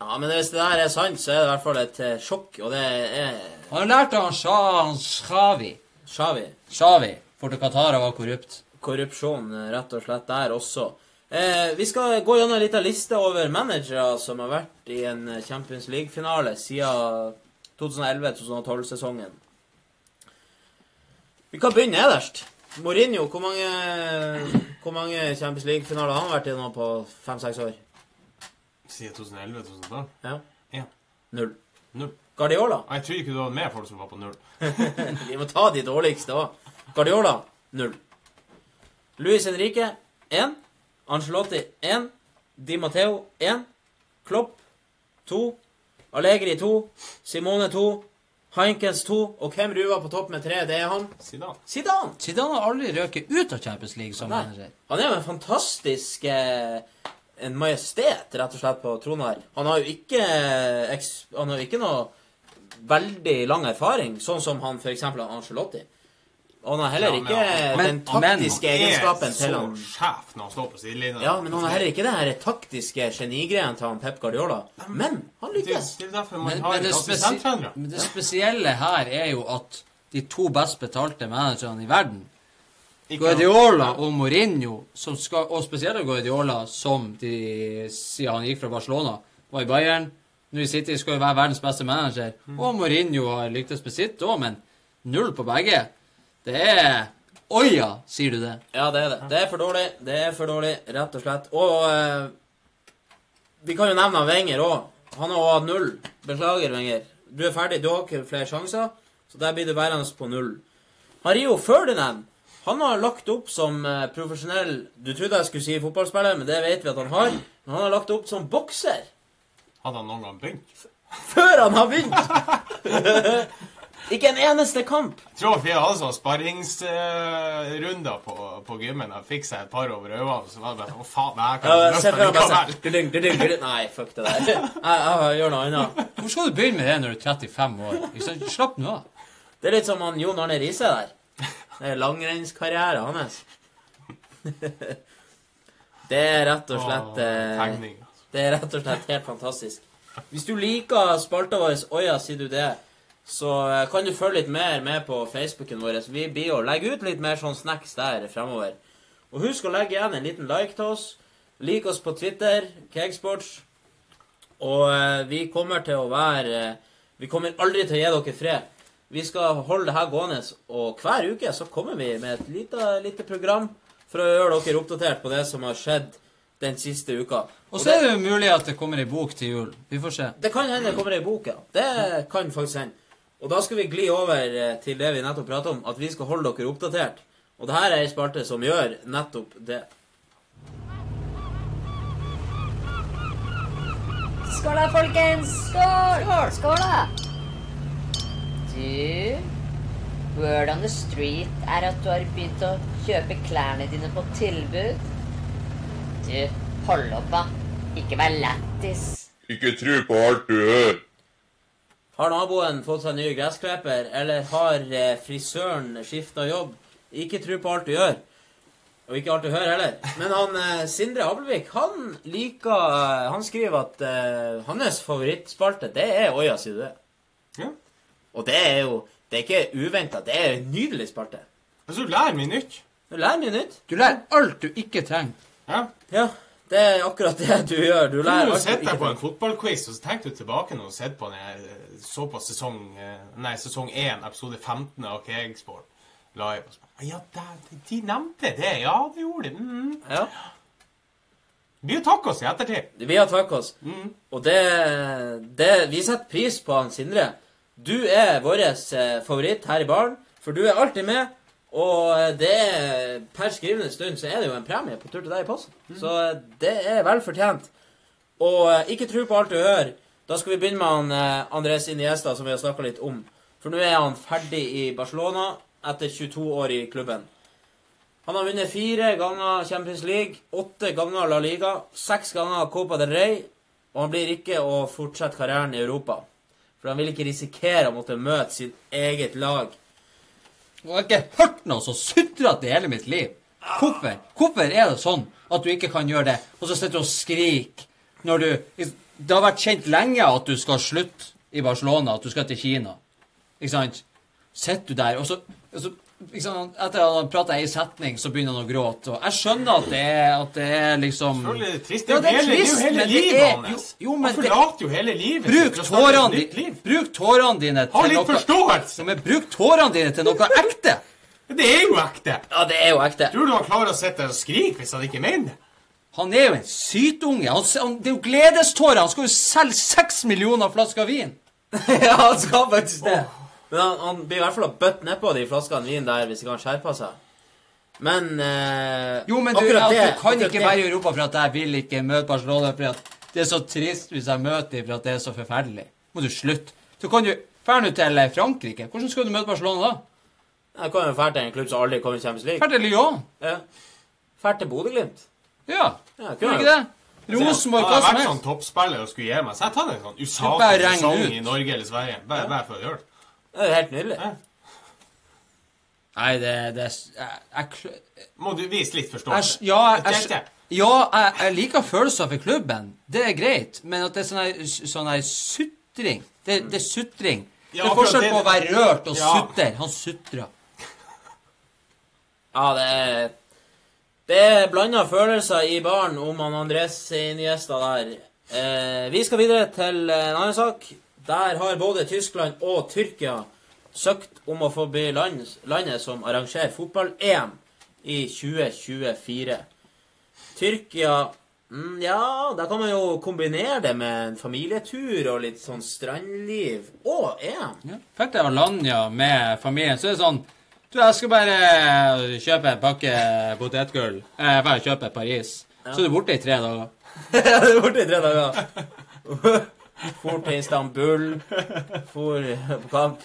Ja, men hvis det der er sant, så er det i hvert fall et eh, sjokk, og det er
Han har lært av han Shah Shavi.
Shawi.
Shavi. For til Qatar var korrupt.
Korrupsjon, rett og slett, der også. Eh, vi skal gå gjennom en liten liste over managere som har vært i en Champions League-finale siden 2011-2012-sesongen. Vi kan begynne nederst. Mourinho, hvor mange, hvor mange Champions League-finaler har han vært i nå på fem-seks år?
Siden 2011-2012?
Ja.
Én.
Null.
Null.
Guardiola?
Jeg tror ikke du hadde med folk som var på null. [LAUGHS]
Vi må ta de dårligste òg. Guardiola null. Luis Henrique én. Angelotti én. Di Matteo én. Klopp to. Allegri 2, Simone 2, Heinkens 2 Og hvem ruver på topp med tre? Det er han.
Zidane.
Zidane.
Zidane har aldri røket ut av Champions League som
Nei.
manager.
Han er jo en fantastisk eh, en majestet, rett og slett, på tronen her. Han har jo ikke, eks, han har jo ikke noe veldig lang erfaring, sånn som han for eksempel har Angelotti. Og han har heller
Ja, men
ikke den taktiske egenskapen til han
Er så sjef når han står på sidelinja.
Ja, men han har heller ikke det her taktiske genigreien til han Pep Guardiola. Men han lykkes.
det er
Men, men, det spesi men det spesielle her er jo at de to best betalte managerne i verden, Guardiola og Mourinho, som skal, og spesielt Guardiola, som de, siden han gikk fra Barcelona, var i Bayern Nå i City skal jo være verdens beste manager. Og Mourinho har lyktes med sitt òg, men null på begge. Det er Oja, sier du det?
Ja, det er det. Det er for dårlig. Det er for dårlig, rett og slett. Og eh, vi kan jo nevne Wenger òg. Han har hatt null. Beklager, Wenger. Du er ferdig. Du har ikke flere sjanser, så der blir du værende på null. Han Rio Ferdinand han har lagt opp som eh, profesjonell Du trodde jeg skulle si fotballspiller, men det vet vi at han har. Men han har lagt opp som bokser.
Hadde han noen gang begynt?
Før han har begynt! [LAUGHS] ikke en eneste kamp.
Jeg tror vi hadde sånn sparringsrunder på, på gymmen. Jeg fikk seg et par over øynene, så var det bare Å, faen, det her kan jeg ikke likevel.
sånn. Nei, fuck det der. [LAUGHS] Jeg, jeg gjør noe annet.
Hvor skal du begynne med det når du er 35 år? Slapp nå av.
Det er litt som han Jon Arne Riise der. Det er langrennskarrieren hans. [LAUGHS] Det er rett og slett
Åh,
eh,
altså.
Det er rett og slett helt fantastisk. Hvis du liker spalta vår Oja, sier du det, så eh, kan du følge litt mer med på Facebooken vår. Vi blir å legge ut litt mer sånn snacks der fremover. Og husk å legge igjen en liten like til oss. Lik oss på Twitter, Kegsports. Og eh, vi kommer til å være eh, Vi kommer aldri til å gi dere fred. Vi skal holde det her gående, og hver uke så kommer vi med et lite, lite program for å gjøre dere oppdatert på det som har skjedd den siste uka.
Og så er det jo mulig at det kommer ei bok til jul. Vi får se.
Det kan hende det kommer ei bok, ja. Det kan faktisk hende. Og da skal vi gli over eh, til det vi nettopp pratet om, at vi skal holde dere oppdatert. Og det her er ei spalte som gjør nettopp det.
Skål da, folkens! Skål! Skål da! Du, word on the street er at du har begynt å kjøpe klærne dine på tilbud. Du, hold opp da. Ikke vær lættis.
Ikke tro på alt du hører.
Har naboen fått seg ny gressklipper, eller har eh, frisøren skifta jobb? Ikke tro på alt du gjør. Og ikke alt du hører heller. Men han eh, Sindre Abelvik, han liker eh, Han skriver at uh, hans favorittspalte, det er Oja, sier du det?
Ja.
Og det er jo Det er ikke uventa. Det er en nydelig spalte.
Altså, du lærer mye nytt.
Du lærer mye nytt.
Du lærer alt du ikke trenger.
Ja.
Ja, det er akkurat det du gjør. Du lærer du
sitter deg på en fotballquiz, og så tenkte du tilbake når du sitter på den eh, så på sesong eh, Nei, sesong 1, episode 15 av Kegsport live. Ja, de, de nevnte det. Ja, det gjorde de. Mm.
Ja.
Vi har takket oss i ettertid.
Vi har takket oss. Og det, det Vi setter pris på han Sindre. Du er vår eh, favoritt her i baren, for du er alltid med. Og eh, det er, per skrivende stund så er det jo en premie på tur til deg i posten. Så eh, det er vel fortjent. Og eh, ikke tro på alt du hører. Da skal vi begynne med han Andres Iniesta, som vi har snakka litt om. For nå er han ferdig i Barcelona etter 22 år i klubben. Han har vunnet fire ganger Champions League, åtte ganger La Liga, seks ganger Copa del Rey, og han blir ikke å fortsette karrieren i Europa. For han vil ikke risikere å måtte møte sitt eget lag.
Og jeg har ikke hørt noe så sutrete i hele mitt liv. Hvorfor? Hvorfor er det sånn at du ikke kan gjøre det, og så sitter du og skriker når du Det har vært kjent lenge at du skal slutte i Barcelona, at du skal til Kina. Ikke sant? Sitter du der, og så, og så sant? Etter at han prata ei setning, så begynner han å gråte. Og jeg skjønner at det er, at det er liksom
Selvfølgelig er det trist.
Ja,
Det er jo hele, det er
trist,
jo hele livet hans.
jo- jo,
Han forlater jo hele livet
Bruk tårene dine
liv.
Bruk tårene dine
Ha litt forståelse!
Men bruk tårene dine til noe ekte!
Det er jo ekte.
Ja, det er jo ekte.
Tror du han klarer å sitte og skrike hvis han ikke mener det?
Han er jo en sytunge. Han, han, det er jo gledestårer. Han skal jo selge seks millioner flasker vin. [LAUGHS]
ja, han skal faktisk det. Men han, han blir i hvert fall bøtt nedpå de flaskene vin der hvis ikke han skjerper seg. Men eh,
Jo, men du,
det-
du kan ikke
det-
være i Europa for at jeg vil ikke møte Barcelona, for at det er så trist hvis jeg møter dem for at det er så forferdelig. Må du slutte. Så kan du Dra nå til eh, Frankrike. Hvordan skal du møte Barcelona da?
Jeg kan jo dra til en klubb som aldri kommer i Champions League.
Dra til Lyon.
Ja. Fære til Bodø-Glimt.
Ja.
Ja, kunne
du ikke det? Rosenborg, hva som
Hadde jeg
har
vært sånn toppspiller og skulle gi meg, så jeg tatt en sånn
Du bare
usaklig
regner
sesong
ut.
i Norge eller Sverige. Bare, bare for å gjøre det.
Det er helt nydelig.
Ja.
Nei, det, det jeg, jeg, kl-
Må du vise litt
jeg,
forståelse.
Ja, jeg, jeg, ja jeg, jeg liker følelser for klubben. Det er greit. Men at det er sånn her, sånn sutring det, det er sutring.
Ja,
det er forskjell på å være rørt og
Ja.
sutre. Han sutrer.
Ja, det er Det er blanda følelser i baren om han Andres Iniesta der. Eh, vi skal videre til en annen sak. Der har både Tyskland og Tyrkia søkt om å få bli land, landet som arrangerer fotball-EM i 2024. Tyrkia mm, Ja, da kan man jo kombinere det med en familietur og litt sånn strandliv. Og EM.
Ja. Fikk deg Alanya med familien, så er det sånn Du, jeg skal bare kjøpe en pakke potetgull. Eh, bare kjøpe Paris. Så er du borte i tre dager. [LAUGHS]
Ja, du er borte i tre dager. [LAUGHS] For til Istanbul. For på kamp.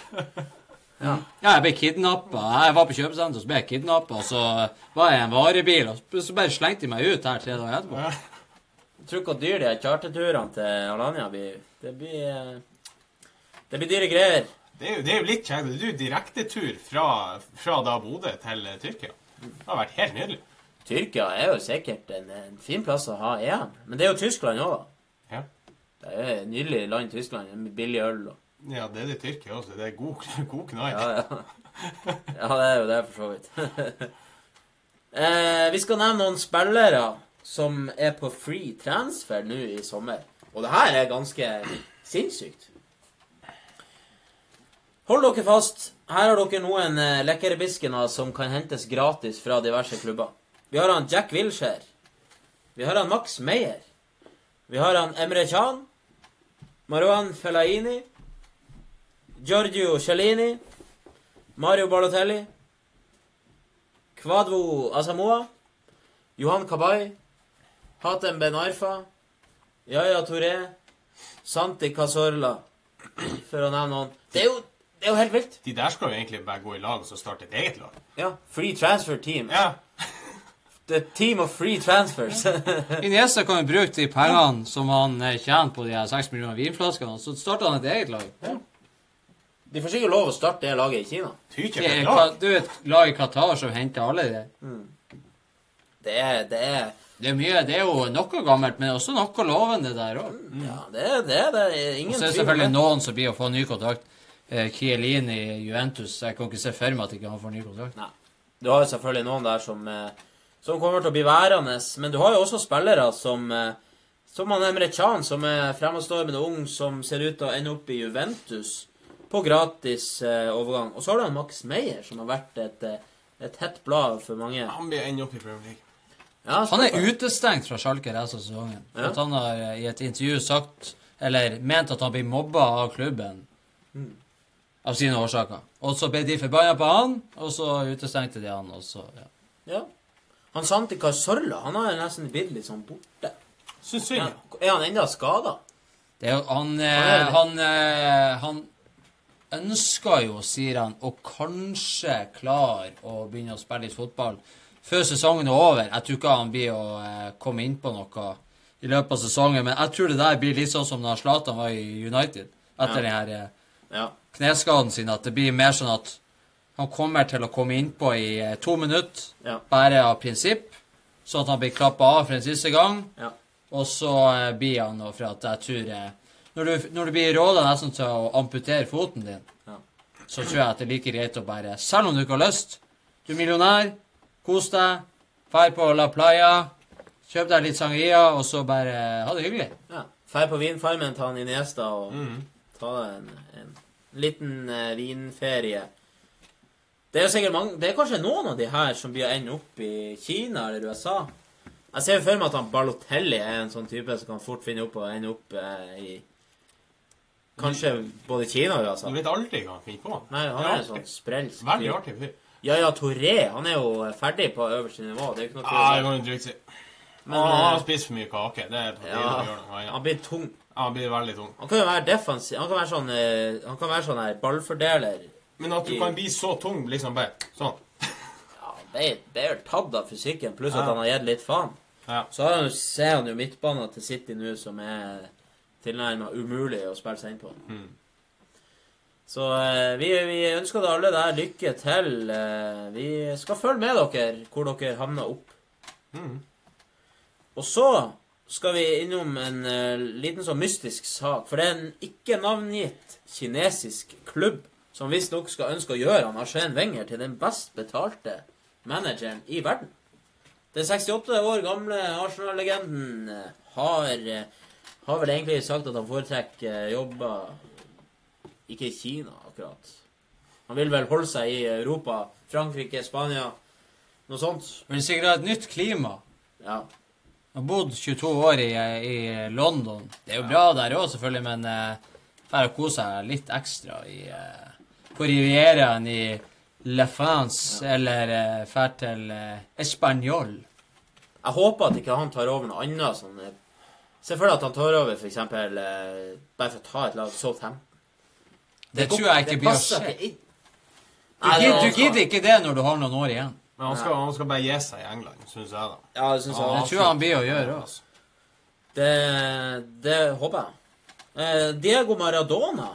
Ja, jeg ble kidnappa. Jeg var på kjøpesenteret, så ble jeg kidnappa. Og så var jeg i en varebil, og så bare slengte de meg ut her tre dager etterpå.
Jeg tror ikke hvor dyr de her charterturene til Alanya blir. Det blir eh, Det blir dyre greier.
Det er jo, det er jo litt kjedelig. Det er jo direktetur fra, fra da Bodø til eh, Tyrkia. Det har vært helt nydelig.
Tyrkia er jo sikkert en, en fin plass å ha EM. Men det er jo Tyskland òg, da. Det er et nydelig land, Tyskland. Med billig øl og
ja, det er det Tyrkia også. Det er god, [LAUGHS] god knall.
Ja, ja. Ja, det er jo det, for så vidt. [LAUGHS] eh, vi skal nevne noen spillere som er på free transfer nå i sommer. Og det her er ganske sinnssykt. Hold dere fast. Her har dere noen eh, lekkerbiskener som kan hentes gratis fra diverse klubber. Vi har han Jack Wilshere. Vi har han Max Meyer. Vi har han Emre Can. Marwan Fellaini. Giorgio Cellini. Mario Balotelli. Kvadvo Asamoah. Johan Kabay. Hatem Ben Arfa. Yaya Touré. Santi Cazorla. [CLEARS THROAT] For å nevne noen. Det er jo, det er jo helt vilt.
De der skal jo egentlig bare gå i lag og så starte et eget lag.
Ja. Free transfer team.
Ja.
The team of free transfers. [LAUGHS]
Iniesta kan jo bruke de pengene som han eh, tjener på de her seks millioner vinflaskene, så starter han et eget lag.
De får sikkert lov å starte det laget i Kina.
Det
er
er,
et lag.
du vet, lag i Qatar som henter alle de.
Det er, det er
Det er mye, det er jo noe gammelt, men også noe lovende der òg.
Ja, det er det. er- det er ingen
Og så er det selvfølgelig noen som blir å få ny kontrakt. Eh, Kielin i Juventus. Jeg kan ikke se for meg at ikke han får ny kontrakt.
Nei. Du har jo selvfølgelig noen der som, eh, som kommer til å bli værende, men du har jo også spillere som eh, som han Emre Chan, som er fremadstormende ung, som ser ut til å ende opp i Juventus på gratis eh, overgang. Og så har du en Max Meyer, som har vært et, eh, et hett blad for mange.
Han blir ende opp i Premier League.
Ja,
Han er utestengt fra Schalke resten av sesongen.
Ja.
At han har eh, i et intervju sagt, eller ment at han blir mobba av klubben.
Mm.
Av sine årsaker. Og så ble de forbanna på han, og så utestengte de han, og så ja.
Ja. Han Santi Cazorla, han har nesten blitt litt sånn borte.
Syns
Ja. Er han enda skada?
Det er jo, han,
Han
eh, han, eh, han ønsker jo, sier han, å kanskje klare å begynne å spille litt fotball før sesongen er over. Jeg tror ikke han blir å eh, komme inn på noe i løpet av sesongen, men jeg tror det der blir litt sånn som da Zlatan var i United etter
Ja.
den her eh,
Ja.
kneskaden sin, at det blir mer sånn at han kommer til å komme innpå i eh, to minutter,
Ja.
bare av prinsipp, sånn at han blir klappa av for en siste gang.
Ja.
Og så eh, blir han nå, for at jeg tror eh, når, du, når du blir råda nesten til å amputere foten din,
Ja.
så tror jeg at det er like greit å bare Selv om du ikke har lyst, du er millionær, kos deg, drar på La Playa, kjøp deg litt sangria, og så bare ha det hyggelig.
Ja. Fær på vinfarmen ta en Iniesta og ta deg en, en liten uh, vinferie. Det er sikkert mange Det er kanskje noen av de her som blir ende opp i Kina eller USA. Jeg ser jo for meg at han Balotelli er en sånn type som kan fort finne opp og ende opp eh, i Kanskje både Kina og USA.
Du vet aldri hva han finner på.
Nei, han er
er
en sånn sprelsk
Veldig artig fyr.
Ja, ja, Toré han er jo ferdig på øverste nivå. Det er jo ikke noe
Ja, det
kan
går en si.
Men,
Han har
eh,
spist for mye kake. Det er på tide
ja,
å gjøre noe.
Han blir tung.
Ja, han blir veldig tung.
Han kan jo være defensiv. Han kan være sånn, eh, han kan være sånn her ballfordeler.
Men at du kan bli så tung, liksom bare sånn
Ja, det, er- det er jo tatt av fysikken, pluss at han har gitt litt faen.
Ja.
Så han, ser han jo midtbanen til City nå som er tilnærmet umulig å spille seg inn på.
Mm.
Så eh, vi, vi ønsker dere alle der lykke til. Eh, vi skal følge med dere hvor dere havner opp.
Mm.
Og så skal vi innom en eh, liten sånn mystisk sak. For det er en ikke navngitt kinesisk klubb som visstnok skal ønske å gjøre han Arsène Wenger til den best betalte manageren i verden. Den 68 år gamle Arsenal-legenden eh, har, eh, har vel egentlig sagt at han foretrekker eh, jobber ikke i Kina, akkurat. Han vil vel holde seg i Europa, Frankrike, Spania, noe sånt.
Men sikkert ha et nytt klima.
Ja.
Han har bodd 22 år i, i London. Det er jo bra der òg, selvfølgelig, men eh, bare kose seg litt ekstra i, eh, på Rivieraen i La France, eller eh, drar til eh, Español.
Jeg håper at ikke han tar over noe annet sånn eh, Se for deg at han tar over eksempel eh, Bare for å ta et lag Southampton.
Det,
det
tror jeg ikke blir å skje. Du,
Nei, det
du gidder ikke det når du har noen år igjen.
Men han skal, han skal bare gi seg i England, syns jeg, da.
Ja, det syns jeg
Det tror jeg han blir å gjøre òg.
Det, det håper jeg. Eh, Diego Maradona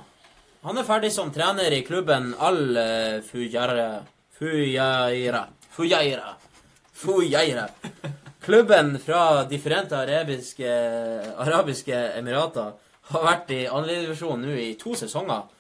Han er ferdig som trener i klubben Al eh, Fujaira Fujaira Fujaira Fujaira. Klubben fra differente arabiske, arabiske emirater har vært i andredivisjon nå i to sesonger.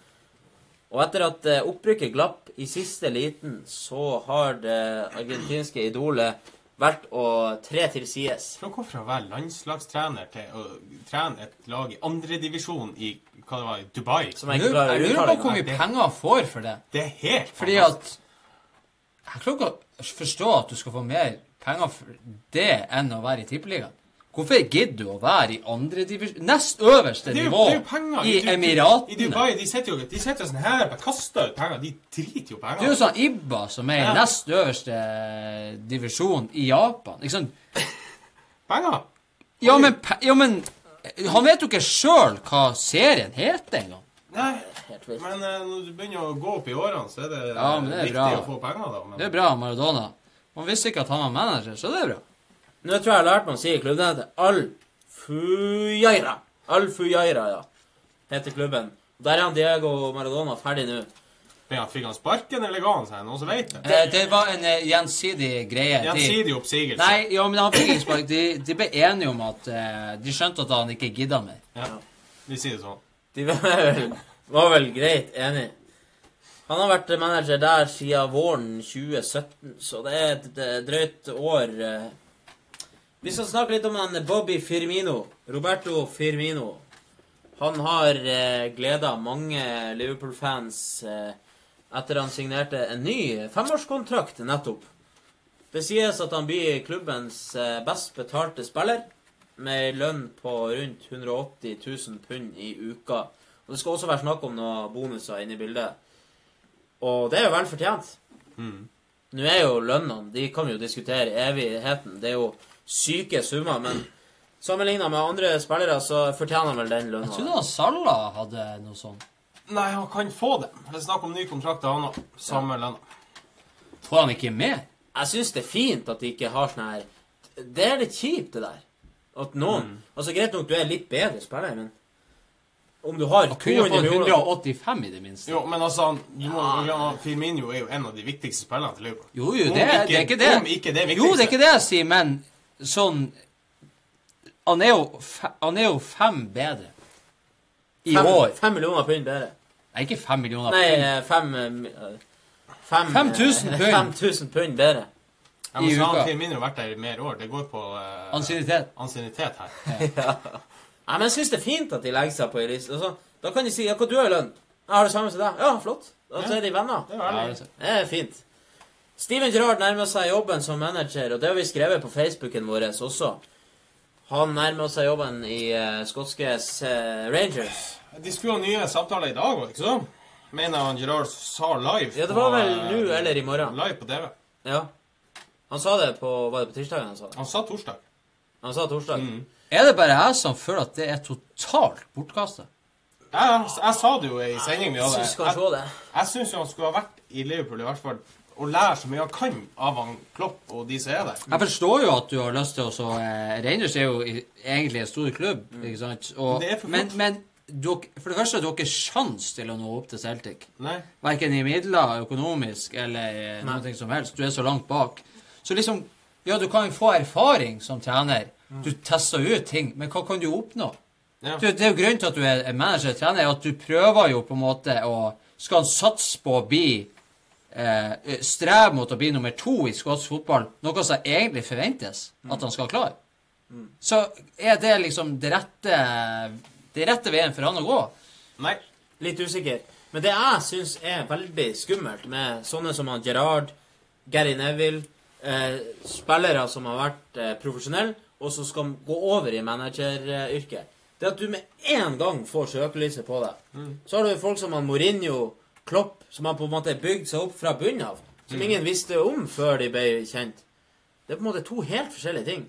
Og etter at eh, opprykket glapp i siste liten, så har det argentinske idolet vært å tre til sides.
Men hvorfor å være landslagstrener til å trene et lag i andredivisjon i hva det var, Dubai
Som jeg
Jeg
ikke klarer å
lurer på hvor mye penger han får for det.
Det er helt
Fordi
fantastisk.
at Jeg klarer ikke å forstå at du skal få mer penger for det enn å være i Tippeligaen. Hvorfor gidder du å være i andre divisjon Nest øverste
Det er jo,
nivå
det er jo penger.
i
Du- Emiratene? I Dubai de sitter jo de sitter sånn her og kaster ut penger. De driter jo penger.
Det er jo sånn Ibba som er i
Ja.
nest øverste divisjon i Japan. Ikke sant?
Penger.
Ja, men, pe- ja, men Han vet jo ikke sjøl hva serien heter engang.
Nei, men eh, når du begynner å gå opp i årene, så er det,
Ja, det er
viktig
bra.
å få penger, da. Men,
Det er bra, Maradona. Man visste ikke at han var manager, så det er bra.
Nå tror jeg jeg har lært meg å si i klubben heter Al Fujaira. Al Fujaira, ja. Heter klubben. Der er han Diego Maradona ferdig nå.
Han- Fikk han sparken, eller ga han seg? Noen som vet det?
Eh, det var en eh, gjensidig greie.
Gjensidig oppsigelse.
Nei, ja, men han fikk ikke spark. De, de ble enige om at eh, De skjønte at han ikke gidda mer.
Ja. Vi sier det sånn.
De var vel, var vel greit enig. Han har vært manager der siden våren 2017, så det er et drøyt år. eh. Vi skal snakke litt om han Bobby Firmino. Roberto Firmino. Han har eh, gleda mange Liverpool-fans eh, etter han signerte en ny femårskontrakt nettopp. Det sies at han blir klubbens eh, best betalte spiller, med lønn på rundt 180 000 pund i uka. Og Det skal også være snakk om noen bonuser inne i bildet. Og det er jo vel fortjent.
Mm.
Nå er jo lønnene De kan vi jo diskutere evigheten. Det er jo syke summer, men sammenligna med andre spillere, så fortjener han vel den
Jeg
lønna.
trodde han Salah hadde noe sånt.
Nei, han kan få det. Det er snakk om ny kontrakt til han òg. Samme lønn.
Får han ikke mer?
Jeg syns det er fint at de ikke har sånn her Det er litt kjipt, det der. At noen
Mm.
Altså, greit nok, du er litt bedre spiller, men om du har
Han
200 millioner
185 i det minste.
Jo, men altså, ja. Firmino er jo en av de viktigste spillerne til Liverpool.
Jo, jo,
Om
det, er- det er ikke det.
Om ikke det
Jo, det er ikke det jeg sier, men sånn Han er jo, fe, han er jo fem bedre i
fem,
år.
fem millioner pund bedre.
Nei, ikke fem millioner pund.
Nei, fem eh, Fem,
5000
eh, [LAUGHS]
pund.
5000 pund bedre.
Ja, men
i
så
uka.
Firmino vært der i mer år. Det går på uh,
Ansiennitet.
ansiennitet her. [LAUGHS]
Nei, men jeg syns det er fint at de legger seg på ei liste. Altså, da kan de si ja, hva du har i lønn. Jeg har det samme som deg. Ja, flott. Da så er de venner.
Det er
Ja, det er-
Det er fint. Steven Gerrard nærmer seg jobben som manager, og det har vi skrevet på Facebooken vår også. Han nærmer seg jobben i uh, skotske uh, Rangers.
De skulle ha nye samtaler i dag, òg, ikke så? Mener han Gerard sa live
Ja, det var vel
nå
nå eller i morgen.
Live på TV.
Ja. Han sa det på Var det på tirsdagen han sa det?
Han sa torsdag.
Han sa torsdag.
Mm.
Er det bare jeg som føler at det er totalt bortkasta?
Jeg, jeg sa det jo i sending vi hadde.
Jeg
Jeg,
det.
jeg syns jo han skulle ha vært i Liverpool i hvert fall og lære så mye han kan av han Klopp og de som er der.
Jeg forstår jo at du har lyst til å så eh, Rangers er jo egentlig en stor klubb, ikke sant? Og, men, men dere- for det første, du har ikke sjans til å nå opp til Celtic.
Nei.
Verken i midler, økonomisk eller Nei. noe som helst. Du er så langt bak. Så liksom Ja, du kan jo få erfaring som trener. Du tester ut ting, men hva kan du oppnå?
Ja.
Du, det er jo grunnen til at du er er manager og trener, at du prøver jo på en måte å Skal han satse på å bli eh, strever mot å bli nummer to i skotsk fotball, noe som egentlig forventes at han skal klare, så er det liksom det rette det rette veien for han å gå.
Nei.
Litt usikker. Men det jeg syns er veldig skummelt med sånne som han Gerard, Gary Neville, eh, spillere som har vært eh, profesjonelle, og som skal gå over i manageryrket, det er at du med en gang får søkelyset på deg. Så har du folk som han Mourinho, Klopp, som har på en måte bygd seg opp fra bunnen av, som ingen visste om før de ble kjent. Det er på en måte to helt forskjellige ting.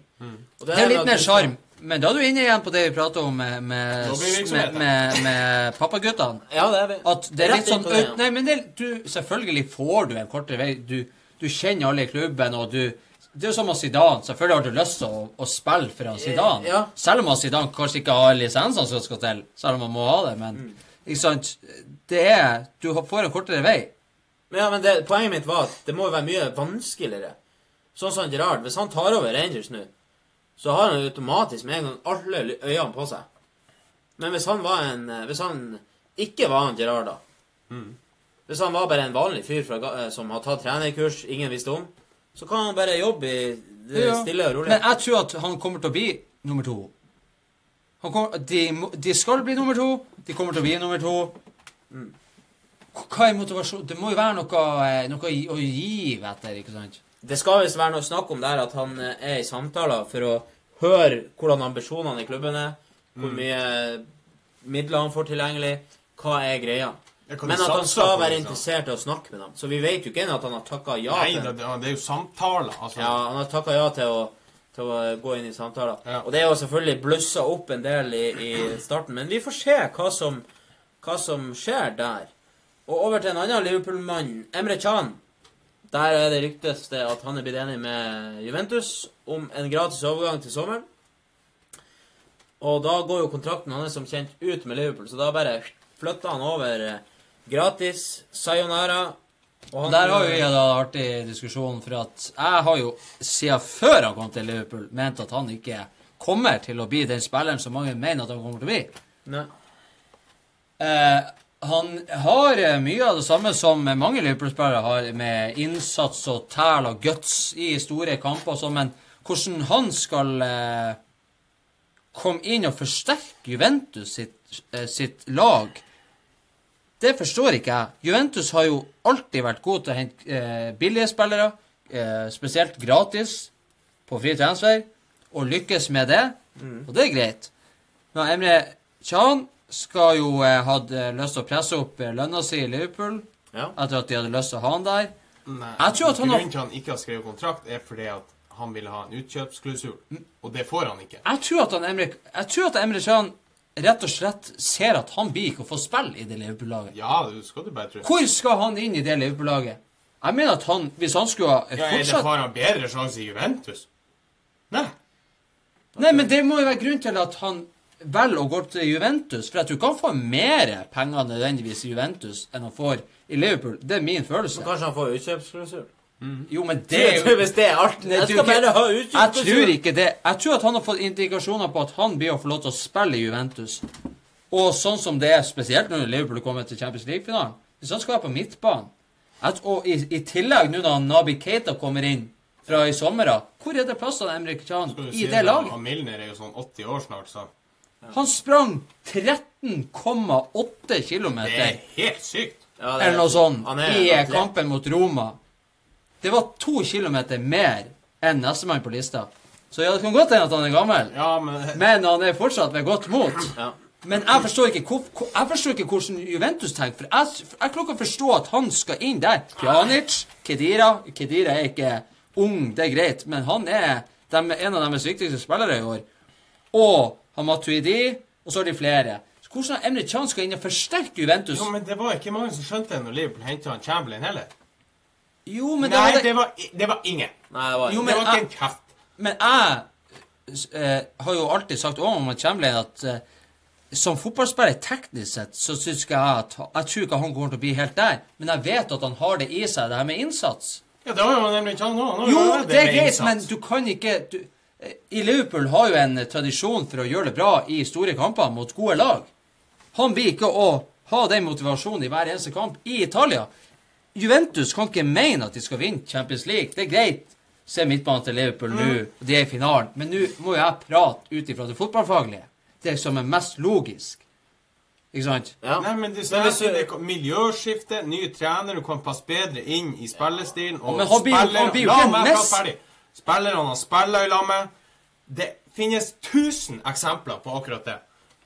Og
Det er litt mer sjarm. Men da er du inne igjen på det vi prata om med, med,
det
med, med, med pappaguttene.
Ja, det er vi.
At det er litt sånn
det, ja.
Nei, men det, du, selvfølgelig får du en kortere vei. Du, du kjenner alle i klubben, og du Det er jo som med Zidane. Selvfølgelig har du lyst til å, å spille for Zidane.
Ja.
Selv om Zidane kanskje ikke har lisensene som skal til, selv om han må ha det. Men
Mm.
Ikke sant Det er Du får en kortere vei.
Men ja, men det, poenget mitt var at det må jo være mye vanskeligere. Sånn som Gerard. Hvis han tar over Rangers nå, så har han automatisk med en gang alle øynene på seg. Men hvis han var en eh, Hvis han ikke var han Gerard, da Hvis han var bare en vanlig fyr fra, eh, som har tatt trenerkurs ingen visste om, så kan han bare jobbe i det
Ja.
stille og rolig.
Men jeg tror at han kommer til å bli nummer to. Han kommer, de, de skal bli nummer to. De kommer til å bli nummer to. Hva er motivasjon? Det må jo være noe, eh, noe å gi etter, ikke sant?
Det skal visst være noe snakk om der at han eh, er i samtaler for å høre hvordan ambisjonene i klubben er, hvor mye midler han får tilgjengelig, hva er greia. Men at han skal være
liksom.
interessert i å snakke med dem. Så vi vet jo ikke ennå at han har takka ja
Nei,
til
Nei, det det er jo samtaler. Altså.
Ja, han har takka ja til å, til å gå inn i samtaler.
Ja.
Og det er jo selvfølgelig blussa opp en del i, i starten, men vi får se hva som, hva som skjer der. Og over til en annen Liverpool-mann, Emre Can. Der er det ryktes det at han er blitt enig med Juventus om en gratis overgang til sommeren. Og da går jo kontrakten hans som kjent ut med Liverpool, så da bare flytter han over eh, gratis. Sayonara. Og
Der har jo vi da en artig diskusjon, for at jeg har jo siden før han kom til Liverpool, ment at han ikke kommer til å bli den spilleren som mange mener at han kommer til å bli.
Nei.
Eh, han har eh, mye av det samme som mange Liverpool-spillere har, med innsats og tæl og guts i store kamper og sånn, men hvordan han skal eh, komme inn og forsterke Juventus sitt, eh, sitt lag, det forstår ikke jeg. Juventus har jo alltid vært god til å hente eh, billige spillere, eh, spesielt gratis, på fri transfer, og lykkes med det, og det er greit. Nå, Emre Can skal jo eh, hadde lyst til å presse opp eh, lønna si i Liverpool,
Ja.
etter at de hadde lyst til å ha han der.
Nei,
Jeg tror at han
Grunnen til han ikke har skrevet kontrakt, er fordi at han ville ha en utkjøpsklusul, Og det får han ikke.
Jeg tror at han Emre, jeg tror at Emre Can rett og slett ser at han blir ikke å få spille i det Liverpool-laget.
Ja, det skal du bare tro.
Hvor skal han inn i det Liverpool-laget? Jeg mener at han, hvis han skulle ha
Ja, er det
fortsatt
han bedre sjanse i Juventus? Nei.
Nei, men det må jo være grunn til at han velger å gå til Juventus. For jeg tror ikke han får mer penger nødvendigvis i Juventus enn han får i Liverpool. Det er min følelse.
Men kanskje han får utkjøpsklausul.
Jo, men det er jo
Hvis det er alt
Nei,
Jeg skal bare ha
Jeg tror ikke det. Jeg tror at han har fått indikasjoner på at han blir å få lov til å spille i Juventus. Og sånn som det er spesielt når Liverpool kommer til Champions League-finalen. Hvis han skal være på midtbanen at, Og i, i tillegg nå når Nabi Keita kommer inn fra i sommer av, Hvor er det plass til Emre Can i
si
det laget?
Han Milner er jo sånn 80 år snart, så
Han sprang 13,8 km
det er helt sykt.
Ja, er-
eller noe sånt i kampen mot Roma. Det var to kilometer mer enn nestemann på lista. Så ja, det kan godt hende at han er gammel.
Ja, men
Men han er fortsatt ved godt mot.
Ja.
Men jeg forstår ikke, hvor, jeg forstår ikke hvordan Juventus tenker. For jeg, jeg klarer ikke å forstå at han skal inn der. Pjanic, Kedira Kedira er ikke ung, det er greit, men han er dem, en av deres viktigste spillere i år. Og han Matuidi, og så har de flere. Så hvordan Emre Chan skal inn og forsterke Juventus?
Jo, men det var ikke mange som skjønte det når Liverpool henta Chamberlain heller.
Jo, men det
Nei,
var det
det var, det var ingen.
Nei, det var
Jo,
Det var ikke
jeg-
en kjeft.
Men jeg eh, har jo alltid sagt om Matt Chamberlain at eh, som fotballspiller teknisk sett, så syns jeg at Jeg tror ikke han kommer til å bli helt der, men jeg vet at han har det i seg, det her med innsats.
Ja, det har jo nemlig ikke han nå.
Jo, det er greit,
innsats.
men du kan ikke du, eh, I Liverpool har jo en eh, tradisjon for å gjøre det bra i store kamper mot gode lag. Han blir ikke å ha den motivasjonen i hver eneste kamp i Italia. Juventus kan ikke mene at de skal vinne Champions League. Det er greit. Se midtbanen til Liverpool nå, og de er i finalen. Men nå må jeg prate ut ifra det fotballfaglige. Det som er mest logisk. Ikke sant?
Ja.
Nei, men det,
Men
det, det, miljøskifte, ny trener, du kan passe bedre inn i spillestilen. Og
blir jo
La meg prate ferdig. Spillerne har spiller i lag med Det finnes tusen eksempler på akkurat det.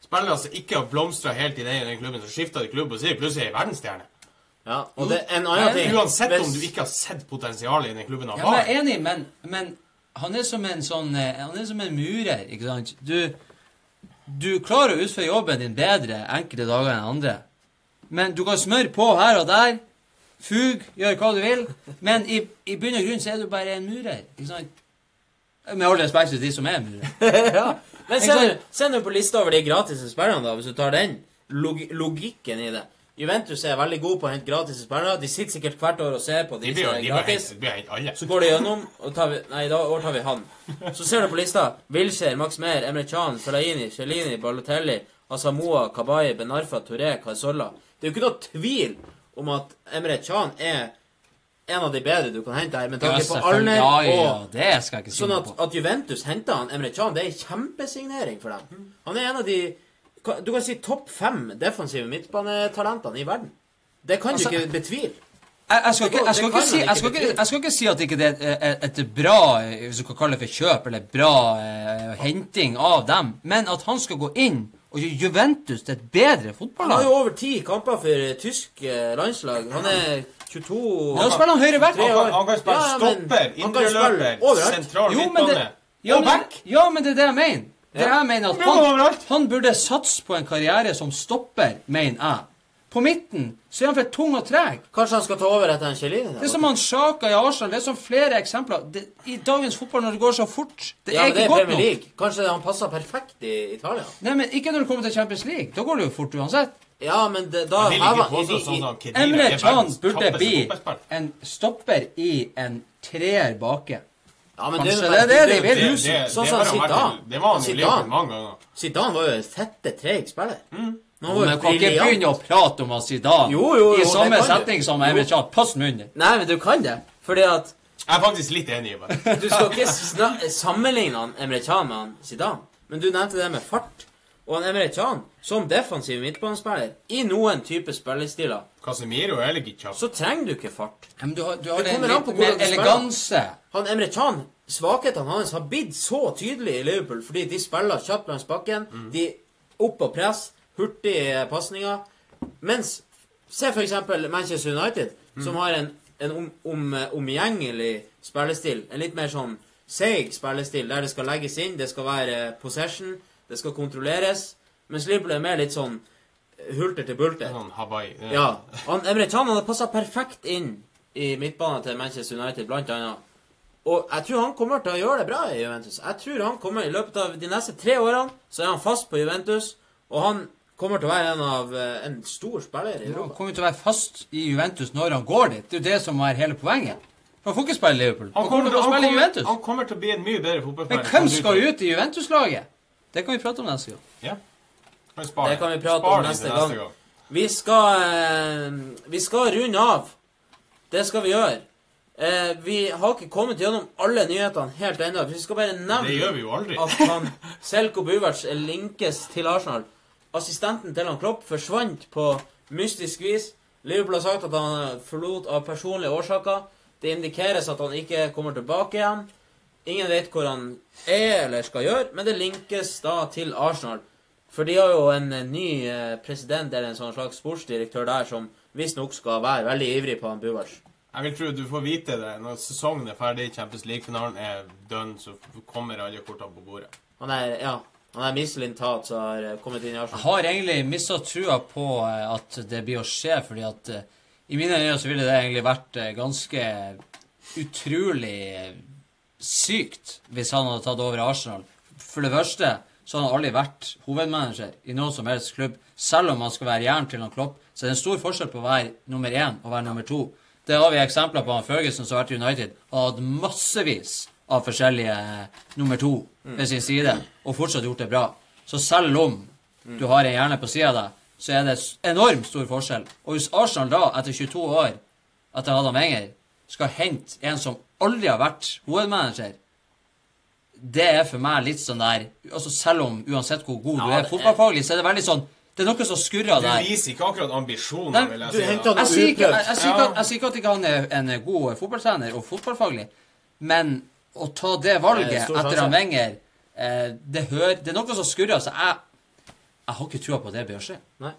Spillere som ikke har blomstra helt i den, klubben, så skifter de klubb og så er de plutselig ei verdensstjerne.
Ja, og det, en annen ting
Uansett om du ikke har sett potensialet i den klubben han
Ja,
har.
jeg er enig, men, men han er som en sånn eh, Han er som en murer, ikke sant? Du, du klarer å utføre jobben din bedre enkelte dager enn andre. Men du kan smøre på her og der. Fug, gjør hva du vil. Men i, i bunn og grunn så er du bare en murer. ikke sant? Med all respekt til de som er murer. [LAUGHS]
ja. Men se nå på lista over de gratis spillerne, da, hvis du tar den. Log logikken i det. Juventus er veldig god på å hente gratis spillere. De sitter sikkert hvert år og ser på
De
de
blir
som er
de blir
gratis.
de blir helt alle.
Så går de gjennom, og tar vi, nei, da overtar tar vi han. Så ser du på lista. Wilshere, Max Meyer, Emre Can, Felaini, Celini, Balotelli, Asamoa, Kabayi, Benarfa, Touré, Cazorla. Det er jo ikke noe tvil om at Emre Can er en av de bedre du kan hente her, med tanke på alder
Ja, ja, det skal jeg ikke si
Sånn at,
på.
at Juventus henter han Emre Can, det er en kjempesignering for dem. Han er en av de Du kan si topp fem defensive midtbanetalentene i verden. Det kan
Altså,
du ikke betvile.
Jeg, jeg, skal ikke, jeg, skal
Det
ikke si, jeg, skal
ikke
ikke, skal ikke si at ikke det er et, et bra Hvis du kan kalle det for kjøp, eller bra eh, henting av dem, men at han skal gå inn og gjøre Juventus til et bedre fotballag
Han har jo over ti kamper for tysk eh, landslag. Han er 22
Ja, Da spiller han høyre back.
Han kan, han kan spille
Ja,
stopper,
indre løper,
indreløper, sentral
Jo,
midtbane og back.
ja, men det er det jeg mener. Det jeg mener at han, han burde satse på en karriere som stopper, mener jeg. På midten så er han for tung og treg.
Kanskje han skal ta over etter en Kjellini?
Det er som han Sjaka i Arsenal. Det er som flere eksempler. Det, I dagens fotball, når det går så fort Det
ja,
er
ikke det er
godt
Premier
nok.
Kanskje han passer perfekt i Italia?
Nei, men Ikke når det kommer til Champions League. Da går det jo fort uansett.
Ja, men det, da
sånn
Emre
Chan
Can burde bli en stopper i en treer bake.
Ja, men
Kanskje det, det det de vil.
Det, det,
Sånn som Zidane.
det var han jo
livet
mange ganger.
Zidane var jo en fette, treig spiller.
Mm.
Men
Men kan ikke begynne å prate om Zidane
Jo, jo, jo,
i samme
setting
setning som Emre Can. Pass munnen.
Nei, men du kan det. Fordi at
Jeg er faktisk litt enig i det.
Du skal ikke sammenligne Emre Can med han Zidane. Men du nevnte det med fart. Og Emre Can, som defensiv midtbanespiller, i noen type spillestiler,
Casemiro er litt kjapp.
så trenger du ikke fart.
Men du har, du har
Det
en
kommer an på
litt mer
hvordan du spiller.
eleganse.
Han Emre Can, svakhetene hans har blitt så tydelige i Liverpool fordi de spiller kjapt langs bakken. De opp og press, hurtige pasninger. Mens Se eksempel Manchester United, som har en, en om, om, omgjengelig spillestil. En litt mer sånn seig spillestil, der det skal legges inn, det skal være possession, det skal kontrolleres. Mens Liverpool er mer litt sånn hulter til bulter.
Sånn Hawaii. Det-
Ja. Han, Emre Chan hadde passa perfekt inn i midtbanen til Manchester United, blant annet. Og jeg tror han kommer til å gjøre det bra i Juventus. Jeg tror han kommer I løpet av de neste tre årene så er han fast på Juventus, og han kommer til å være en av eh, en stor spiller i Europa.
Han kommer til å være fast i Juventus når han går dit. Det er jo det som er hele poenget. Han får ikke spille i Liverpool.
Han kommer,
til å
han,
spille i
kommer,
Juventus.
han kommer til å bli en mye bedre fotballspiller.
Men hvem skal ut i Juventus-laget? Det kan vi prate om neste gang.
Ja.
Det kan vi prate
Spar
om neste
til
gang. Vi skal eh, Vi skal runde av. Det skal vi gjøre. Eh, vi har ikke kommet gjennom alle nyhetene helt ennå. Vi skal bare nevne
Det gjør vi jo aldri.
at han Selko Buverts linkes til Arsenal. Assistenten til han Klopp forsvant på mystisk vis. Liverpool har sagt at han forlot av personlige årsaker. Det indikeres at han ikke kommer tilbake igjen. Ingen vet hvor han er eller skal gjøre, men det linkes da til Arsenal. For de har jo en eh, ny eh, president eller en sånn slags sportsdirektør der som visstnok skal være veldig ivrig på han Buvac.
Jeg vil tro du får vite det når sesongen er ferdig, Champions League-finalen er done, så kommer alle kortene på bordet.
Han er, ja, han er mislintat som har eh, kommet inn i Arsenal.
Jeg har egentlig mista trua på at det blir å skje, fordi at I mine øyne så ville det egentlig vært ganske utrolig sykt hvis han hadde tatt over Arsenal. For det første så har han aldri vært hovedmanager i noen som helst klubb. Selv om han skal være jern til han Klopp, så er det en stor forskjell på å være nummer én og være nummer to. Det har vi eksempler på han Ferguson som har vært i United. Har hatt massevis av forskjellige eh, nummer to ved sin side, og fortsatt gjort det bra. Så selv om du har en hjerne på sida av deg, så er det enormt stor forskjell. Og hvis Arsenal da, etter 22 år, etter Adam Enger, skal hente en som aldri har vært hovedmanager, det er for meg litt sånn der altså Selv om uansett hvor god du
Ja,
er
er-
fotballfaglig, så er det veldig sånn Det er noe som skurrer
Du viser ikke akkurat ambisjoner, vil jeg si.
Jeg sier ikke, jeg, jeg, sier ikke, at- jeg sier ikke at ikke han er en god fotballtrener og fotballfaglig, men å ta det valget etter han Wenger eh, det, hører, det er noe som skurrer, så jeg, jeg har ikke trua på at det bør skje.
Nei.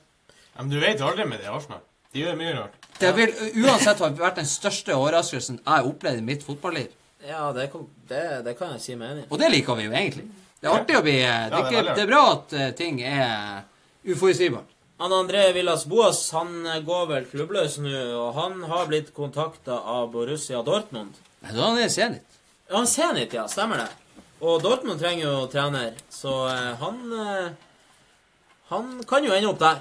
Ja, men du vet aldri med det Arsenal. De gjør mye rart.
Det vil uansett ha vært den største overraskelsen jeg har opplevd i mitt fotballiv.
Ja, det, kan- det, det kan jeg si meg enig i.
Og det liker vi jo egentlig. Det er artig å bli Det er,
det er
ikke, det er bra at eh, ting er uforutsigbart.
Han André Villas Boas han eh, går vel klubbløs nå, og han har blitt kontakta av Borussia Dortmund.
Men Da er han er Zenit.
Ja, han Zenit, ja. Stemmer det. Og Dortmund trenger jo trener, så eh, han eh, Han kan jo ende opp der.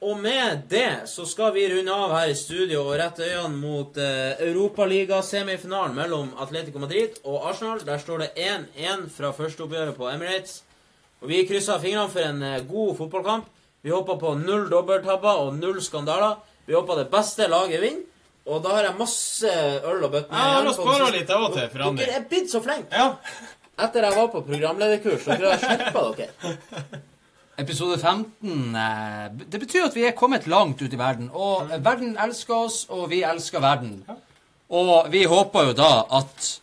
Og med det så skal vi runde av her i studio og rette øynene mot eh, Europaliga-semifinalen mellom Atletico Madrid og Arsenal. Der står det 1-1 fra førsteoppgjøret på Emirates. Og vi krysser fingrene for en eh, god fotballkamp. Vi håper på null dobbelttabber og null skandaler. Vi håper det beste laget vinner. Og da har jeg masse øl og
bøtter.
på
oss spare litt av og til, for
Dere er blitt så flinke.
Ja.
Etter jeg var på programlederkurs, dere har skjerpa dere.
Episode 15 eh, Det betyr at vi er kommet langt ut i verden. Og verden elsker oss, og vi elsker verden. Og vi håper jo da at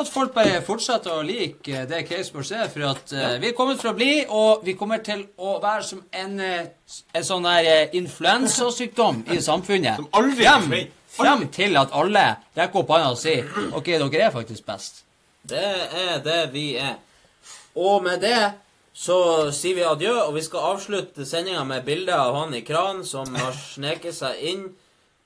at folk bare fortsetter å like det Caseboard er, for at eh, vi er kommet for å bli, og vi kommer til å være som en, eh, en sånn der influensasykdom i samfunnet.
Som aldri
frem, frem til at alle rekker opp hånda og sier OK, dere er faktisk best.
Det er det vi er. Og med det så sier vi adjø, og vi skal avslutte sendinga med bilde av han i kran som har sneket seg inn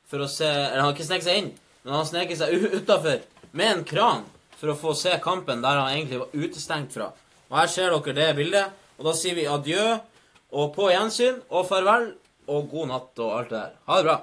for å se Eller han har ikke sneket seg inn, men han har sneket seg utafor med en kran for å få se kampen der han egentlig var utestengt fra. Og her ser dere det bildet, og da sier vi adjø, og på gjensyn, og farvel, og god natt og alt det der. Ha det bra.